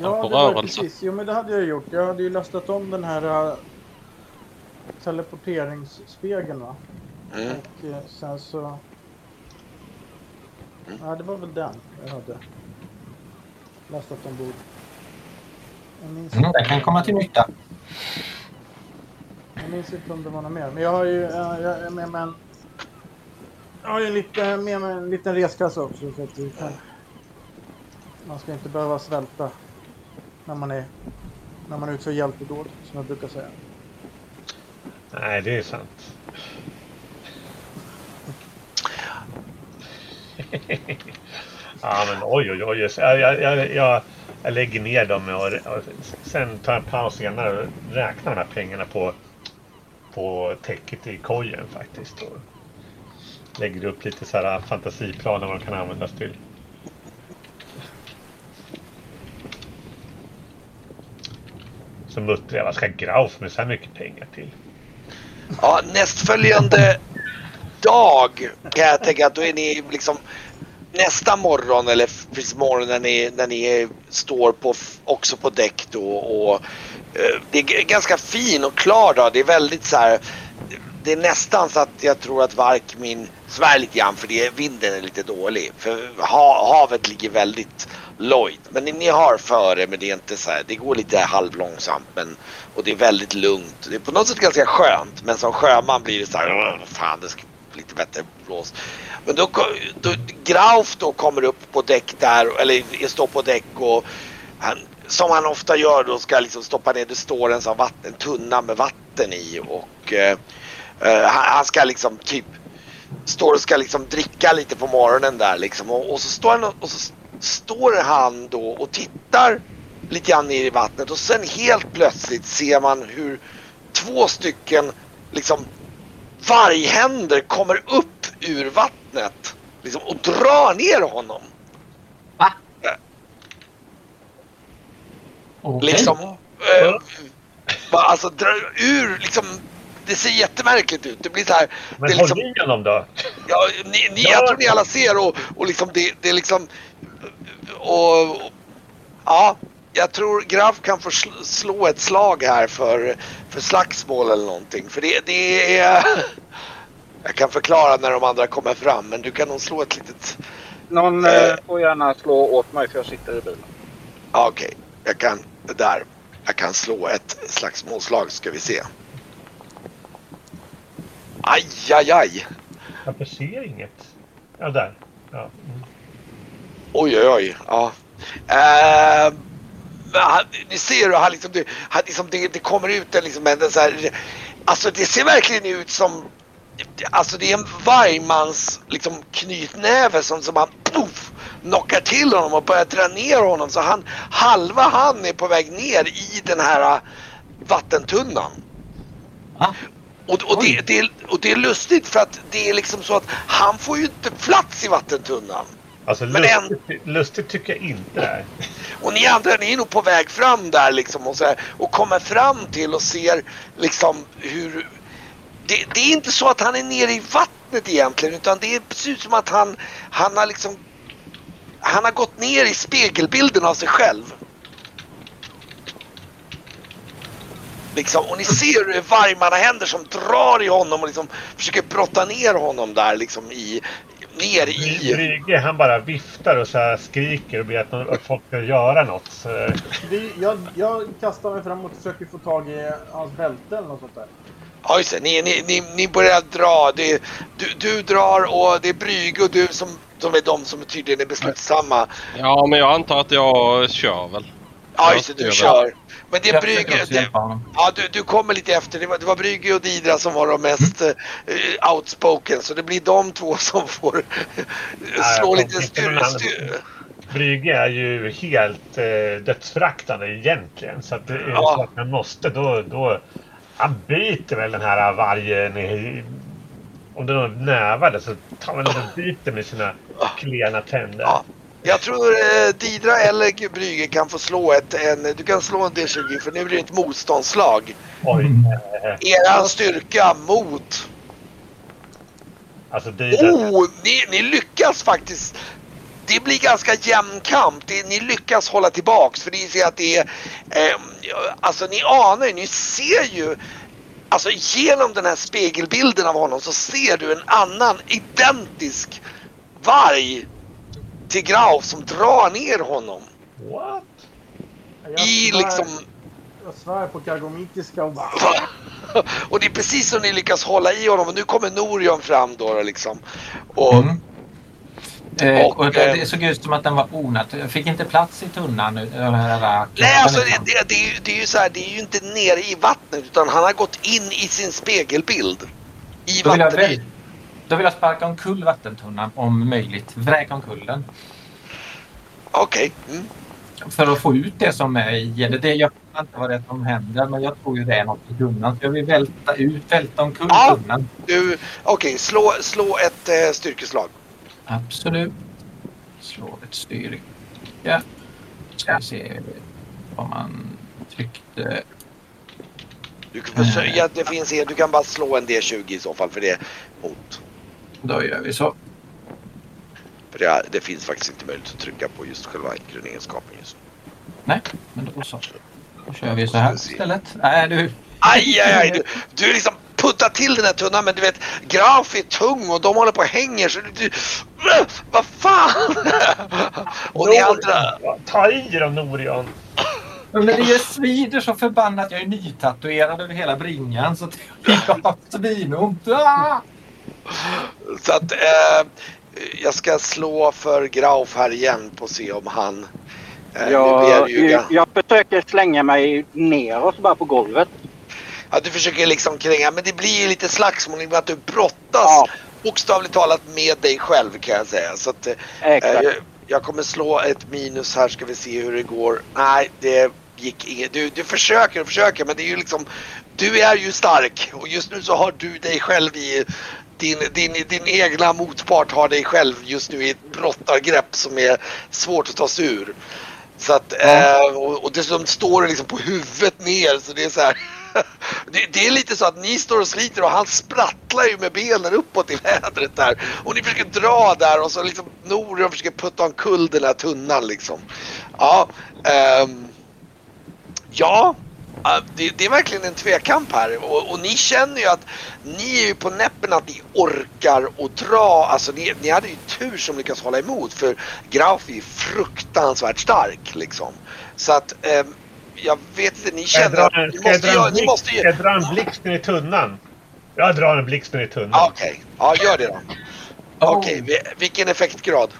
Speaker 5: Ja, det var precis. Jo, men det hade jag gjort. Jag hade ju lastat om den här uh, teleporteringsspegeln va.
Speaker 1: Mm.
Speaker 5: Och eh, sen så... Ja, det var väl den jag hade lastat ombord. Jag minns,
Speaker 3: Mm, det kan komma till nytta.
Speaker 5: jag minns inte om det var något mer. Men jag har ju jag, jag är med mig en... Jag har ju lite, med mig en liten reskassa också. Så att kan, man ska inte behöva svälta när man är när man utför hjältedåd, som jag brukar säga.
Speaker 4: Nej, det är sant. ja, men oj, oj, oj. Jag, jag, jag, jag, jag lägger ner dem och, och sen tar jag en paus senare och räknar de här pengarna på, på täcket i kojen faktiskt. Och lägger upp lite så här fantasiplaner vad de kan användas till. Så muttrar jag, vad ska Grauf med så här mycket pengar till?
Speaker 1: Ja, nästföljande dag kan jag tänka att då är ni liksom nästa morgon eller precis morgon när ni, när ni står på, också på däck då och eh, det är ganska fin och klar dag. Det är väldigt så här. Det är nästan så att jag tror att Varkmin svär lite grann för det, vinden är lite dålig. För havet ligger väldigt lojt. Men ni, ni har före men det är inte så här. Det går lite halvlångsamt men och det är väldigt lugnt. Det är på något sätt ganska skönt men som sjöman blir det så här. Fan det ska lite bättre blås. Men då, då Grauf då kommer upp på däck där eller står på däck och han, som han ofta gör då ska liksom stoppa ner, det står en sån vatten, tunna med vatten i och eh, eh han, han ska liksom typ står och ska liksom dricka lite på morgonen där liksom och, och så står han och så står han då och tittar lite grann ner i vattnet och sen helt plötsligt ser man hur två stycken liksom varghänder kommer upp ur vattnet liksom, och drar ner honom.
Speaker 3: Va? Okej.
Speaker 1: Liksom, eh, bara, alltså drar ur liksom. Det ser jättemärkligt ut. Det blir så här.
Speaker 4: Men
Speaker 1: det är
Speaker 4: håll
Speaker 1: liksom,
Speaker 4: i honom då!
Speaker 1: ja, ni, ni,
Speaker 4: Ja.
Speaker 1: jag tror ni alla ser och, och liksom det, det är liksom. Och, och ja, jag tror Graf kan få sl- slå ett slag här för, för slagsmål eller någonting. För det, det är. Jag kan förklara när de andra kommer fram men du kan nog slå ett litet
Speaker 6: Någon
Speaker 1: Eh.
Speaker 6: eh, får gärna slå åt mig för jag sitter i bilen.
Speaker 1: Ja, Okej, jag kan där. Jag kan slå ett slagsmålslag ska vi se. Aj, aj, aj.
Speaker 4: Jag ser inget. Ja, där. Ja. Mm.
Speaker 1: Oj, oj, oj. Ja. Eh, men han, ni ser hur han liksom, det, han liksom det, det kommer ut en liksom en så här, Alltså det ser verkligen ut som Alltså det är en vargmans liksom knytnäve som, som han puff, knockar till honom och börjar dra ner honom så han halva han är på väg ner i den här äh, vattentunnan.
Speaker 3: Va?
Speaker 1: Och, och, det, det, och det är lustigt för att det är liksom så att han får ju inte plats i vattentunnan.
Speaker 4: Alltså
Speaker 1: Men
Speaker 4: lustigt, lustigt tycker jag inte det är.
Speaker 1: Och ni andra ni är nog på väg fram där liksom och, så här, och kommer fram till och ser liksom hur det, det är inte så att han är nere i vattnet egentligen utan det ser ut som att han, han har liksom han har gått ner i spegelbilden av sig själv. Liksom, och ni ser hur det är vargmannahänder som drar i honom och liksom försöker brotta ner honom där liksom i, ner i...
Speaker 4: Brygge han bara viftar och så här skriker och ber att, folk ska göra något.
Speaker 5: Vi, jag, jag kastar mig fram och försöker få tag i hans bälte eller något sånt där.
Speaker 1: Ja just det, ni, ni, ni, ni börjar dra. Det, är- du, du drar och det är Brygge och du som, som är de som tydligen är beslutsamma.
Speaker 2: Ja, men jag antar att jag kör väl.
Speaker 1: Ja just det, du kör. Men det är Brygge. Det, ja, du, du kommer lite efter. Det var, det var Brygge och Didra som var de mest eh, outspoken. Så det blir de två som får slå
Speaker 4: jag
Speaker 1: lite styr, styr.
Speaker 4: Brygge är ju helt eh, dödsföraktande egentligen. Så att det är
Speaker 1: Ja.
Speaker 4: så att man måste då, då... Han biter väl den här vargen i... Om det är någon nävade så tar han väl och biter med sina klena tänder.
Speaker 1: Ja. Jag tror eh, Didra eller Brygge kan få slå ett, en, du kan slå en D20 för nu blir det ett motståndslag.
Speaker 4: Oj.
Speaker 3: Mm.
Speaker 1: Eran styrka mot
Speaker 4: alltså är
Speaker 1: Oh, ni, ni lyckas faktiskt. Det blir ganska jämn kamp. Det, ni lyckas hålla tillbaks för ni ser att det är... Eh, alltså ni anar ju, ni ser ju... Alltså genom den här spegelbilden av honom så ser du en annan identisk varg till Grauf som drar ner honom.
Speaker 4: What?
Speaker 5: Jag
Speaker 1: I
Speaker 5: svär-
Speaker 1: liksom...
Speaker 5: Jag svär på kargomitiska och bara...
Speaker 1: Och det är precis som ni lyckas hålla i honom och nu kommer Norion fram då, då liksom. Och,
Speaker 3: Mm. Eh,
Speaker 1: Och,
Speaker 3: och det,
Speaker 1: eh,
Speaker 3: det såg ut som att den var onödig. Jag fick inte plats i tunnan. nu, här,
Speaker 1: Nej, alltså det,
Speaker 3: liksom.
Speaker 1: det, det, är ju, det är ju så här, det är ju inte nere i vattnet utan han har gått in i sin spegelbild. I vattnet.
Speaker 3: Då vill jag sparka omkull vattentunnan om möjligt. Vräka omkull den.
Speaker 1: Okej. Mm.
Speaker 3: För att få ut det som är i eller det. Jag vet inte vad det är som händer men jag tror ju det är något i tunnan. Så jag vill välta ut, välta omkull
Speaker 1: Ja.
Speaker 3: tunnan.
Speaker 1: Okej, slå, slå ett eh, styrkeslag.
Speaker 3: Absolut. Slå ett styrka. Ska vi se vad man tryckte.
Speaker 1: Du, kan försöka, ja, det finns, du kan bara slå en D20 i så fall för det är mot.
Speaker 3: Då gör vi så.
Speaker 1: För det, det finns faktiskt inte möjlighet att trycka på just själva grundegenskapen just nu.
Speaker 3: Nej, men då så. Då kör vi så här istället. Nej, du.
Speaker 1: Aj, aj, aj. Du, du liksom puttar till den här tunnan men du vet Graf är tung och de håller på och hänger så du... du vad fan! och ni andra...
Speaker 4: Ja, Ta i då Norion!
Speaker 3: Men det svider så förbannat. Jag är nytatuerad över hela bringan så jag har svinont. Ah!
Speaker 1: Så att eh, jag ska slå för Grauf här igen på se om han... Eh,
Speaker 6: Jag, jag, försöker slänga mig neråt bara på golvet.
Speaker 1: ja, du försöker liksom kränga men det blir ju lite slagsmål i att du brottas
Speaker 6: Ja.
Speaker 1: bokstavligt talat med dig själv kan jag säga. Så att, eh, jag kommer slå ett minus här ska vi se hur det går. Nej, det gick inget. Du, du försöker och försöker men det är ju liksom... Du är ju stark och just nu så har du dig själv i... Din, din, din egna motpart har dig själv just nu i ett brottargrepp som är svårt att ta sig ur. Så att, eh, och, och dessutom står du liksom på huvudet ner så det är så här. Det, det är lite så att ni står och sliter och han sprattlar ju med benen uppåt i vädret där. Och ni försöker dra där och så liksom Norion försöker putta omkull den här tunnan liksom. Ja, ehm, ja. Det, det är verkligen en tvekamp här och, och ni känner ju att ni är ju på näppen att ni orkar och dra. Alltså ni, ni hade ju tur som lyckas hålla emot för Grauf är ju fruktansvärt stark liksom. Så att ehm, jag vet inte, ni
Speaker 4: jag
Speaker 1: känner
Speaker 4: dra,
Speaker 1: att ni
Speaker 4: jag
Speaker 1: måste,
Speaker 4: dra,
Speaker 1: göra, ni
Speaker 4: blixt,
Speaker 1: måste ju...
Speaker 4: jag dra en blixten i tunnan? Jag drar en blixten i tunnan.
Speaker 1: Ja, Okej, ja gör det då. Okej, vi- vilken effektgrad?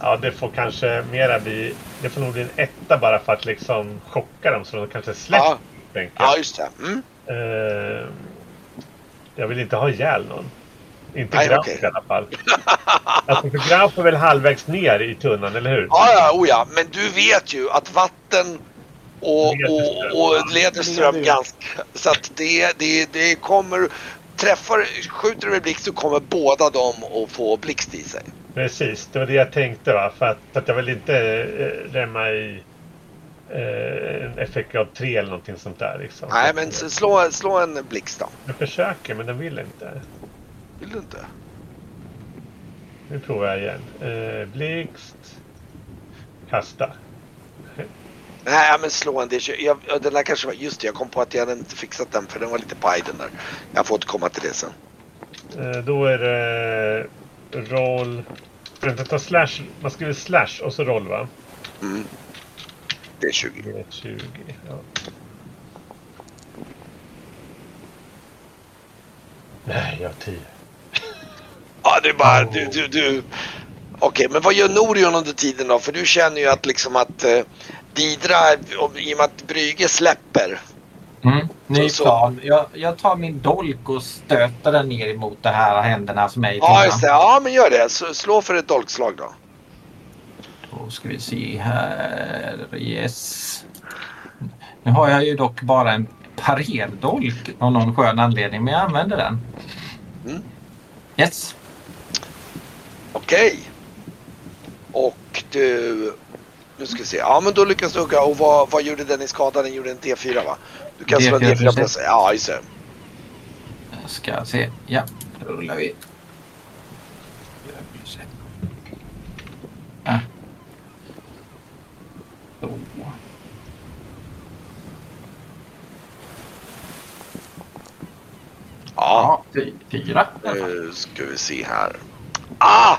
Speaker 4: Ja, det får kanske mera bli... Det får nog bli en etta bara för att liksom chocka dem så de kanske släpper.
Speaker 1: Ja,
Speaker 4: tänker
Speaker 1: ja just det. Mm.
Speaker 4: Eh, jag vill inte ha ihjäl någon. Inte
Speaker 1: Nej,
Speaker 4: Graf
Speaker 1: okej.
Speaker 4: i alla fall. Alltså för Graf är väl halvvägs ner i tunnan, eller hur?
Speaker 1: Ja, ja, oh ja, men du vet ju att vatten och, och,
Speaker 4: Lederström.
Speaker 1: och lederström ganska... Så att det, det, det kommer... Träffar, skjuter du med blixt så kommer båda dem att få blixt i sig.
Speaker 4: Precis, det var det jag tänkte. Va? För, att, för att jag vill inte eh, rämma i eh, en effektgrad 3 eller någonting sånt där. Liksom.
Speaker 1: Nej, men slå, slå en blixt då.
Speaker 4: Jag försöker, men den vill inte.
Speaker 1: Vill du inte?
Speaker 4: Nu provar jag igen. Eh, blixt. Kasta.
Speaker 1: Nej, men slå en D20. Jag, ja, den där kanske var... Just det, jag kom på att jag hade inte fixat den för den var lite paj den där. Jag får återkomma till det sen.
Speaker 4: Eh, Då är det roll... Att ta slash, man skriver slash och så roll va?
Speaker 1: Mm. Det är 20.
Speaker 4: Det är 20. Ja. Nej, jag har 10.
Speaker 1: Ja, är bara... Du, du, du. Okej, men vad gör Norion under tiden då? För du känner ju att liksom att eh, Didra, i och med att Brygge släpper.
Speaker 3: Mm. Ny
Speaker 1: Så-
Speaker 3: plan. Jag, jag tar min dolk och stöter den ner emot de här händerna som är i
Speaker 1: Ja,
Speaker 3: tunnan.
Speaker 1: just det. Ja, men gör det. Så, slå för ett dolkslag då.
Speaker 3: Då ska vi se här. Yes. Nu har jag ju dock bara en parerdolk av någon skön anledning, men jag använder den.
Speaker 1: Mm.
Speaker 3: Yes.
Speaker 1: Okej. Och du... Nu ska vi se. Ja, men då lyckas du hugga. Och vad, vad gjorde den i skada? Den gjorde en D4 va? Du kan slå en
Speaker 3: D4
Speaker 1: D4
Speaker 3: plus.
Speaker 1: Ja, just det.
Speaker 3: Jag ska se. Ja, då rullar vi. Ja. Så.
Speaker 1: Ja,
Speaker 3: Ja, fy- fyra.
Speaker 1: nu ska vi se här. Ah!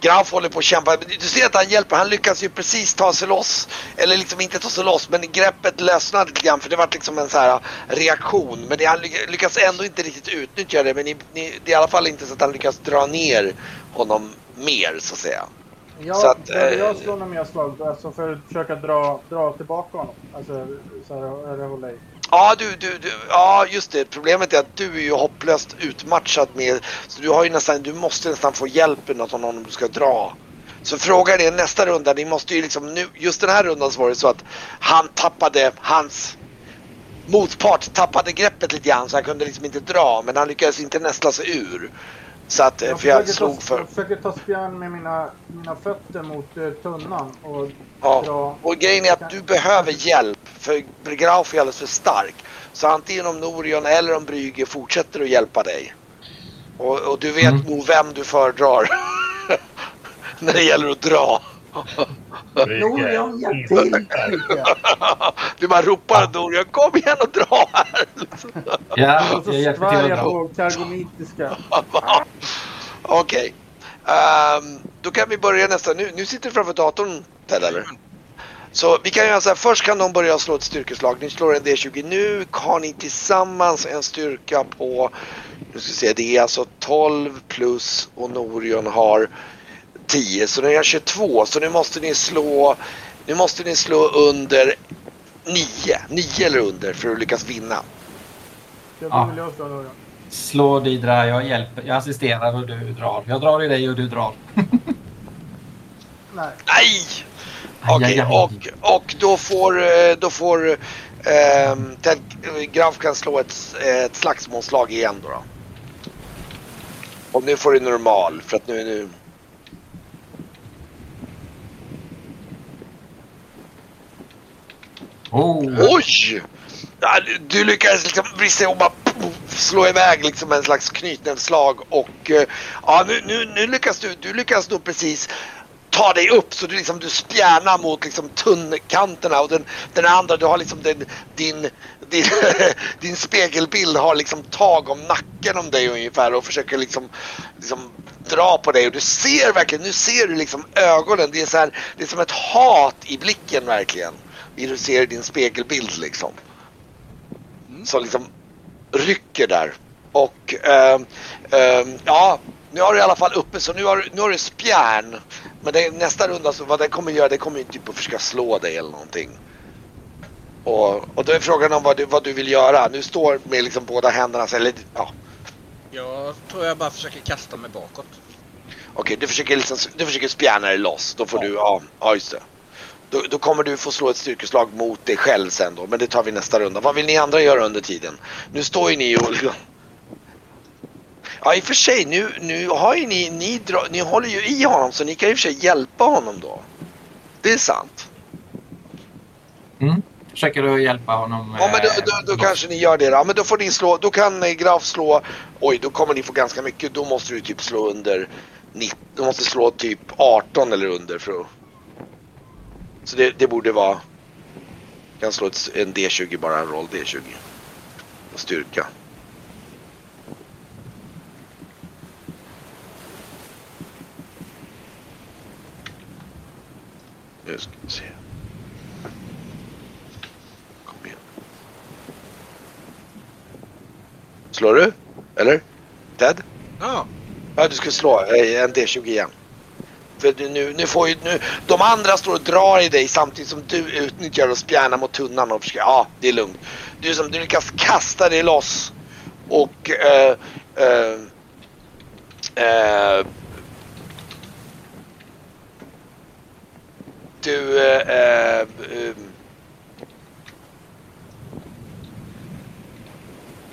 Speaker 1: Graf håller på att kämpa. Du ser att han hjälper. Han lyckas ju precis ta sig loss. Eller liksom inte ta sig loss, men greppet lösnade lite grann. För det var liksom en så här reaktion. Men det, han lyck- lyckas ändå inte riktigt utnyttja det. Men ni, ni, det är i alla fall inte så att han lyckas dra ner honom mer, så att säga.
Speaker 5: Jag,
Speaker 1: Så att,
Speaker 5: behöver
Speaker 1: eh,
Speaker 5: jag slå några mer slag alltså för att försöka dra, dra tillbaka honom? Alltså så här, eller hålla i.
Speaker 1: Ja, du, du, du, ja, just det. Problemet är att du är ju hopplöst utmatchad med... Så du har ju nästan, du måste nästan få hjälpen av någon om du ska dra. Så frågan är nästa runda, ni måste ju liksom nu, just den här rundan så var det så att han tappade, hans motpart tappade greppet lite grann så han kunde liksom inte dra men han lyckades inte nästla sig ur. Så att, eh, för jag
Speaker 5: försöker
Speaker 1: slog
Speaker 5: ta,
Speaker 1: för...
Speaker 5: jag försöker ta spjärn med mina, mina fötter mot eh, tunnan och
Speaker 1: Ja.
Speaker 5: dra.
Speaker 1: Och grejen är att du behöver hjälp för Graf är alldeles för stark. Så antingen om Norion eller om Brygge fortsätter att hjälpa dig. Och, och du vet
Speaker 3: Mm.
Speaker 1: nog vem du föredrar. När det gäller att dra.
Speaker 5: Norion, hjälp till!
Speaker 1: Du bara ropar Norion, kom igen och dra här.
Speaker 3: Ja,
Speaker 5: Och så
Speaker 3: jag hjälper
Speaker 5: svär
Speaker 3: till att dra.
Speaker 5: på kargonitiska.
Speaker 1: Okej. Ehm, då kan vi börja nästa. Nu, nu sitter du framför datorn Ted eller? Så vi kan göra så här. Först kan de börja slå ett styrkeslag. Ni slår en D20 nu. Har ni tillsammans en styrka på, nu ska vi se, det är alltså 12 plus och Norion har 10. Så ni har 22. Så nu måste ni slå, nu måste ni slå under 9. 9 eller under för att lyckas vinna.
Speaker 5: Jag
Speaker 3: Ja.
Speaker 5: jag slå
Speaker 3: Didra, jag hjälper. Jag assisterar och du drar. Jag drar i dig och du drar.
Speaker 5: Nej.
Speaker 1: Nej! Okej,
Speaker 3: aj.
Speaker 1: och, och då får, eh, då får ehm, Ted Graf kan slå ett, ett slagsmålslag igen då. då. Och nu får du normal för att nu är nu...
Speaker 3: Oh.
Speaker 1: Oj! Ja, du- du lyckades liksom brista ihop slå iväg liksom en slags knytnävsslag och eh, ja nu, nu, nu lyckas du, du lyckas då precis ta dig upp så du liksom du spjärnar mot liksom tunnkanterna och den, den andra du har liksom den, din, din, din spegelbild har liksom tag om nacken om dig ungefär och försöker liksom, liksom dra på dig och du ser verkligen, nu ser du liksom ögonen, det är så här, det är som ett hat i blicken verkligen. Du ser din spegelbild liksom. Som liksom rycker där. Och ehm, ehm, ja, nu har du i alla fall uppe så nu har, nu har du spjärn. Men det, nästa runda så vad den kommer göra, det kommer ju typ att försöka slå dig eller någonting. Och, och då är frågan om vad du, vad du vill göra. Nu står med liksom båda händerna, så- eller ja,
Speaker 7: Jag tror jag bara försöker kasta mig bakåt.
Speaker 1: okej du försöker liksom, du försöker spjärna dig loss. Då får du, ja, ja just det. Då, då kommer du få slå ett styrkeslag mot dig själv sen då, men det tar vi nästa runda. Vad vill ni andra göra under tiden? Nu står ju ni och. Ja i och för sig, nu, nu har ju ni, ni, dra, ni håller ju i honom så ni kan ju för sig hjälpa honom då. Det är sant.
Speaker 3: Mm. Försöker du hjälpa honom?
Speaker 1: Ja men då,
Speaker 3: eh,
Speaker 1: då, då kanske ni gör det. Ja men då får ni slå, då kan eh, Graf slå, oj då kommer ni få ganska mycket. Då måste du typ slå under 90, du måste slå typ 18 eller under för att Så det, det borde vara... Kan slå ett, en D20 bara, roll D20. Och styrka. Nu ska vi se. Kom igen. Slår du? Eller? Ted?
Speaker 7: Ja,
Speaker 1: Ja, du ska slå eh, en D20 igen. För nu, nu får ju, nu, de andra står och drar i dig samtidigt som du utnyttjar och spjärnar mot tunnan och försöker, ja det är lugnt. Du, som, du lyckas kasta dig loss och eh, eh, eh, du eh, eh, eh,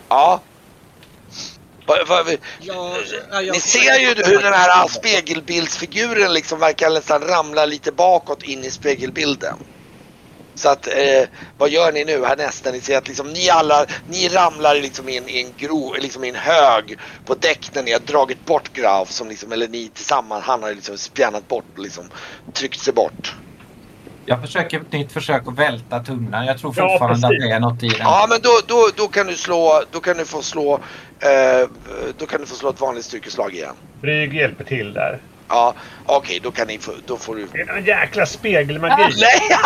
Speaker 1: ja. Va, va,
Speaker 7: ja, ja, jag
Speaker 1: ni ser ju hur den här spegelbildsfiguren liksom verkar nästan ramla lite bakåt in i spegelbilden. Så att, eh, vad gör ni nu härnäst när ni ser att liksom ni alla, ni ramlar liksom i en, i en, gro, liksom i en hög på däck när ni har dragit bort Graf som liksom, eller ni tillsammans, han har liksom spjärnat bort och liksom tryckt sig bort.
Speaker 3: Jag försöker ett nytt försök att välta tunnan. Jag tror
Speaker 4: Ja,
Speaker 3: fortfarande att
Speaker 4: precis.
Speaker 3: det är något i den.
Speaker 1: Ja men då, då, då kan du slå, då kan du få slå, eh, då kan du få slå ett vanligt styrkeslag igen.
Speaker 4: Bryg hjälper till där.
Speaker 1: Ja, okej då kan ni få, då får du
Speaker 4: Det är en jäkla spegelmagi.
Speaker 1: Nej!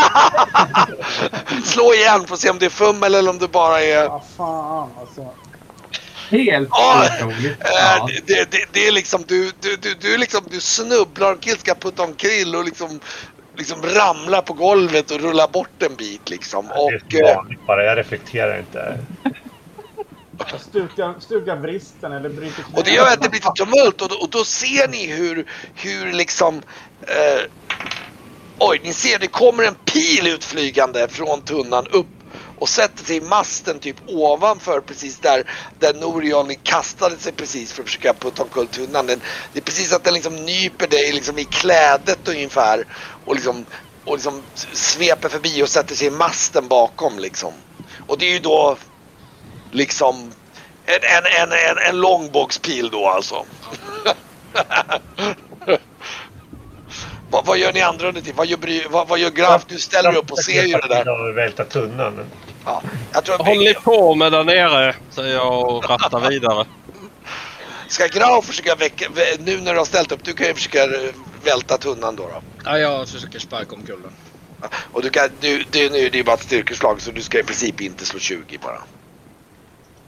Speaker 1: Slå igen för att se om det är fummel eller om det bara är...
Speaker 5: Vad fan alltså.
Speaker 3: Helt
Speaker 1: Ja,
Speaker 3: otroligt. Ja.
Speaker 1: det, det, det är liksom, du, du, du, du, liksom, du snubblar omkring, ska putta omkring och liksom, liksom ramlar på golvet och rullar bort en bit liksom.
Speaker 4: Det
Speaker 1: Och,
Speaker 4: är
Speaker 1: eh,
Speaker 4: vanligt bara, jag reflekterar inte.
Speaker 5: Stukar, stukar vristen eller bryter knät.
Speaker 1: och det gör att det blir lite tumult och, då- och då ser ni hur, hur liksom... Eh, oj, ni ser det kommer en pil utflygande från tunnan upp och sätter sig i masten typ ovanför precis där, där Norion kastade sig precis för att försöka putta omkull tunnan. Den, det är precis att den liksom nyper dig liksom i klädet ungefär och liksom, och liksom sveper förbi och sätter sig i masten bakom liksom. Och det är ju då liksom en, en, en, en, en långbågspil då alltså. vad, vad gör ni andra under tiden? Vad gör, vad, vad gör Graf? Du ställer upp och ser ju det där.
Speaker 4: Jag välta tunnan.
Speaker 1: Ja, jag tror
Speaker 2: håller ni på med där nere? Säger jag och rattar vidare.
Speaker 1: Ska Graf försöka väcka, vä- nu när du har ställt upp, du kan ju försöka eh, välta tunnan då. då.
Speaker 7: ja, jag försöker sparka om kullen.
Speaker 1: Och du kan, du, det, nu, det är bara ett styrkeslag så du ska i princip inte slå 20 bara.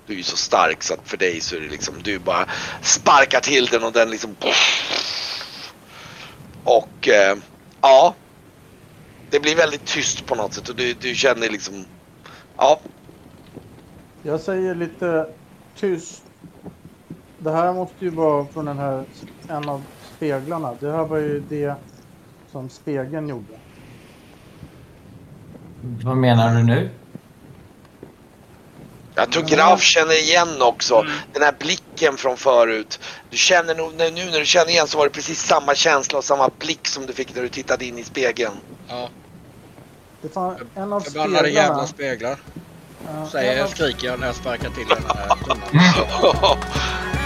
Speaker 1: Du är ju så stark så att för dig så är det liksom, du bara sparkar till den och den liksom... Och eh, ja. Det blir väldigt tyst på något sätt och du, du känner liksom... Ja,
Speaker 5: Jag säger lite tyst. Det här måste ju vara från den här, en av speglarna. Det här var ju det som spegeln gjorde.
Speaker 3: Vad menar du nu?
Speaker 1: Jag tror Graf känner igen också den här blicken från förut. Du känner nog, nu när du känner igen så var det precis samma känsla och samma blick som du fick när du tittade in i spegeln.
Speaker 7: Ja,
Speaker 5: Det fanns en av
Speaker 7: förbannade jävla speglar.
Speaker 5: en
Speaker 7: Säger
Speaker 5: av-
Speaker 7: skriker jag när jag sparkar till den här tunnan.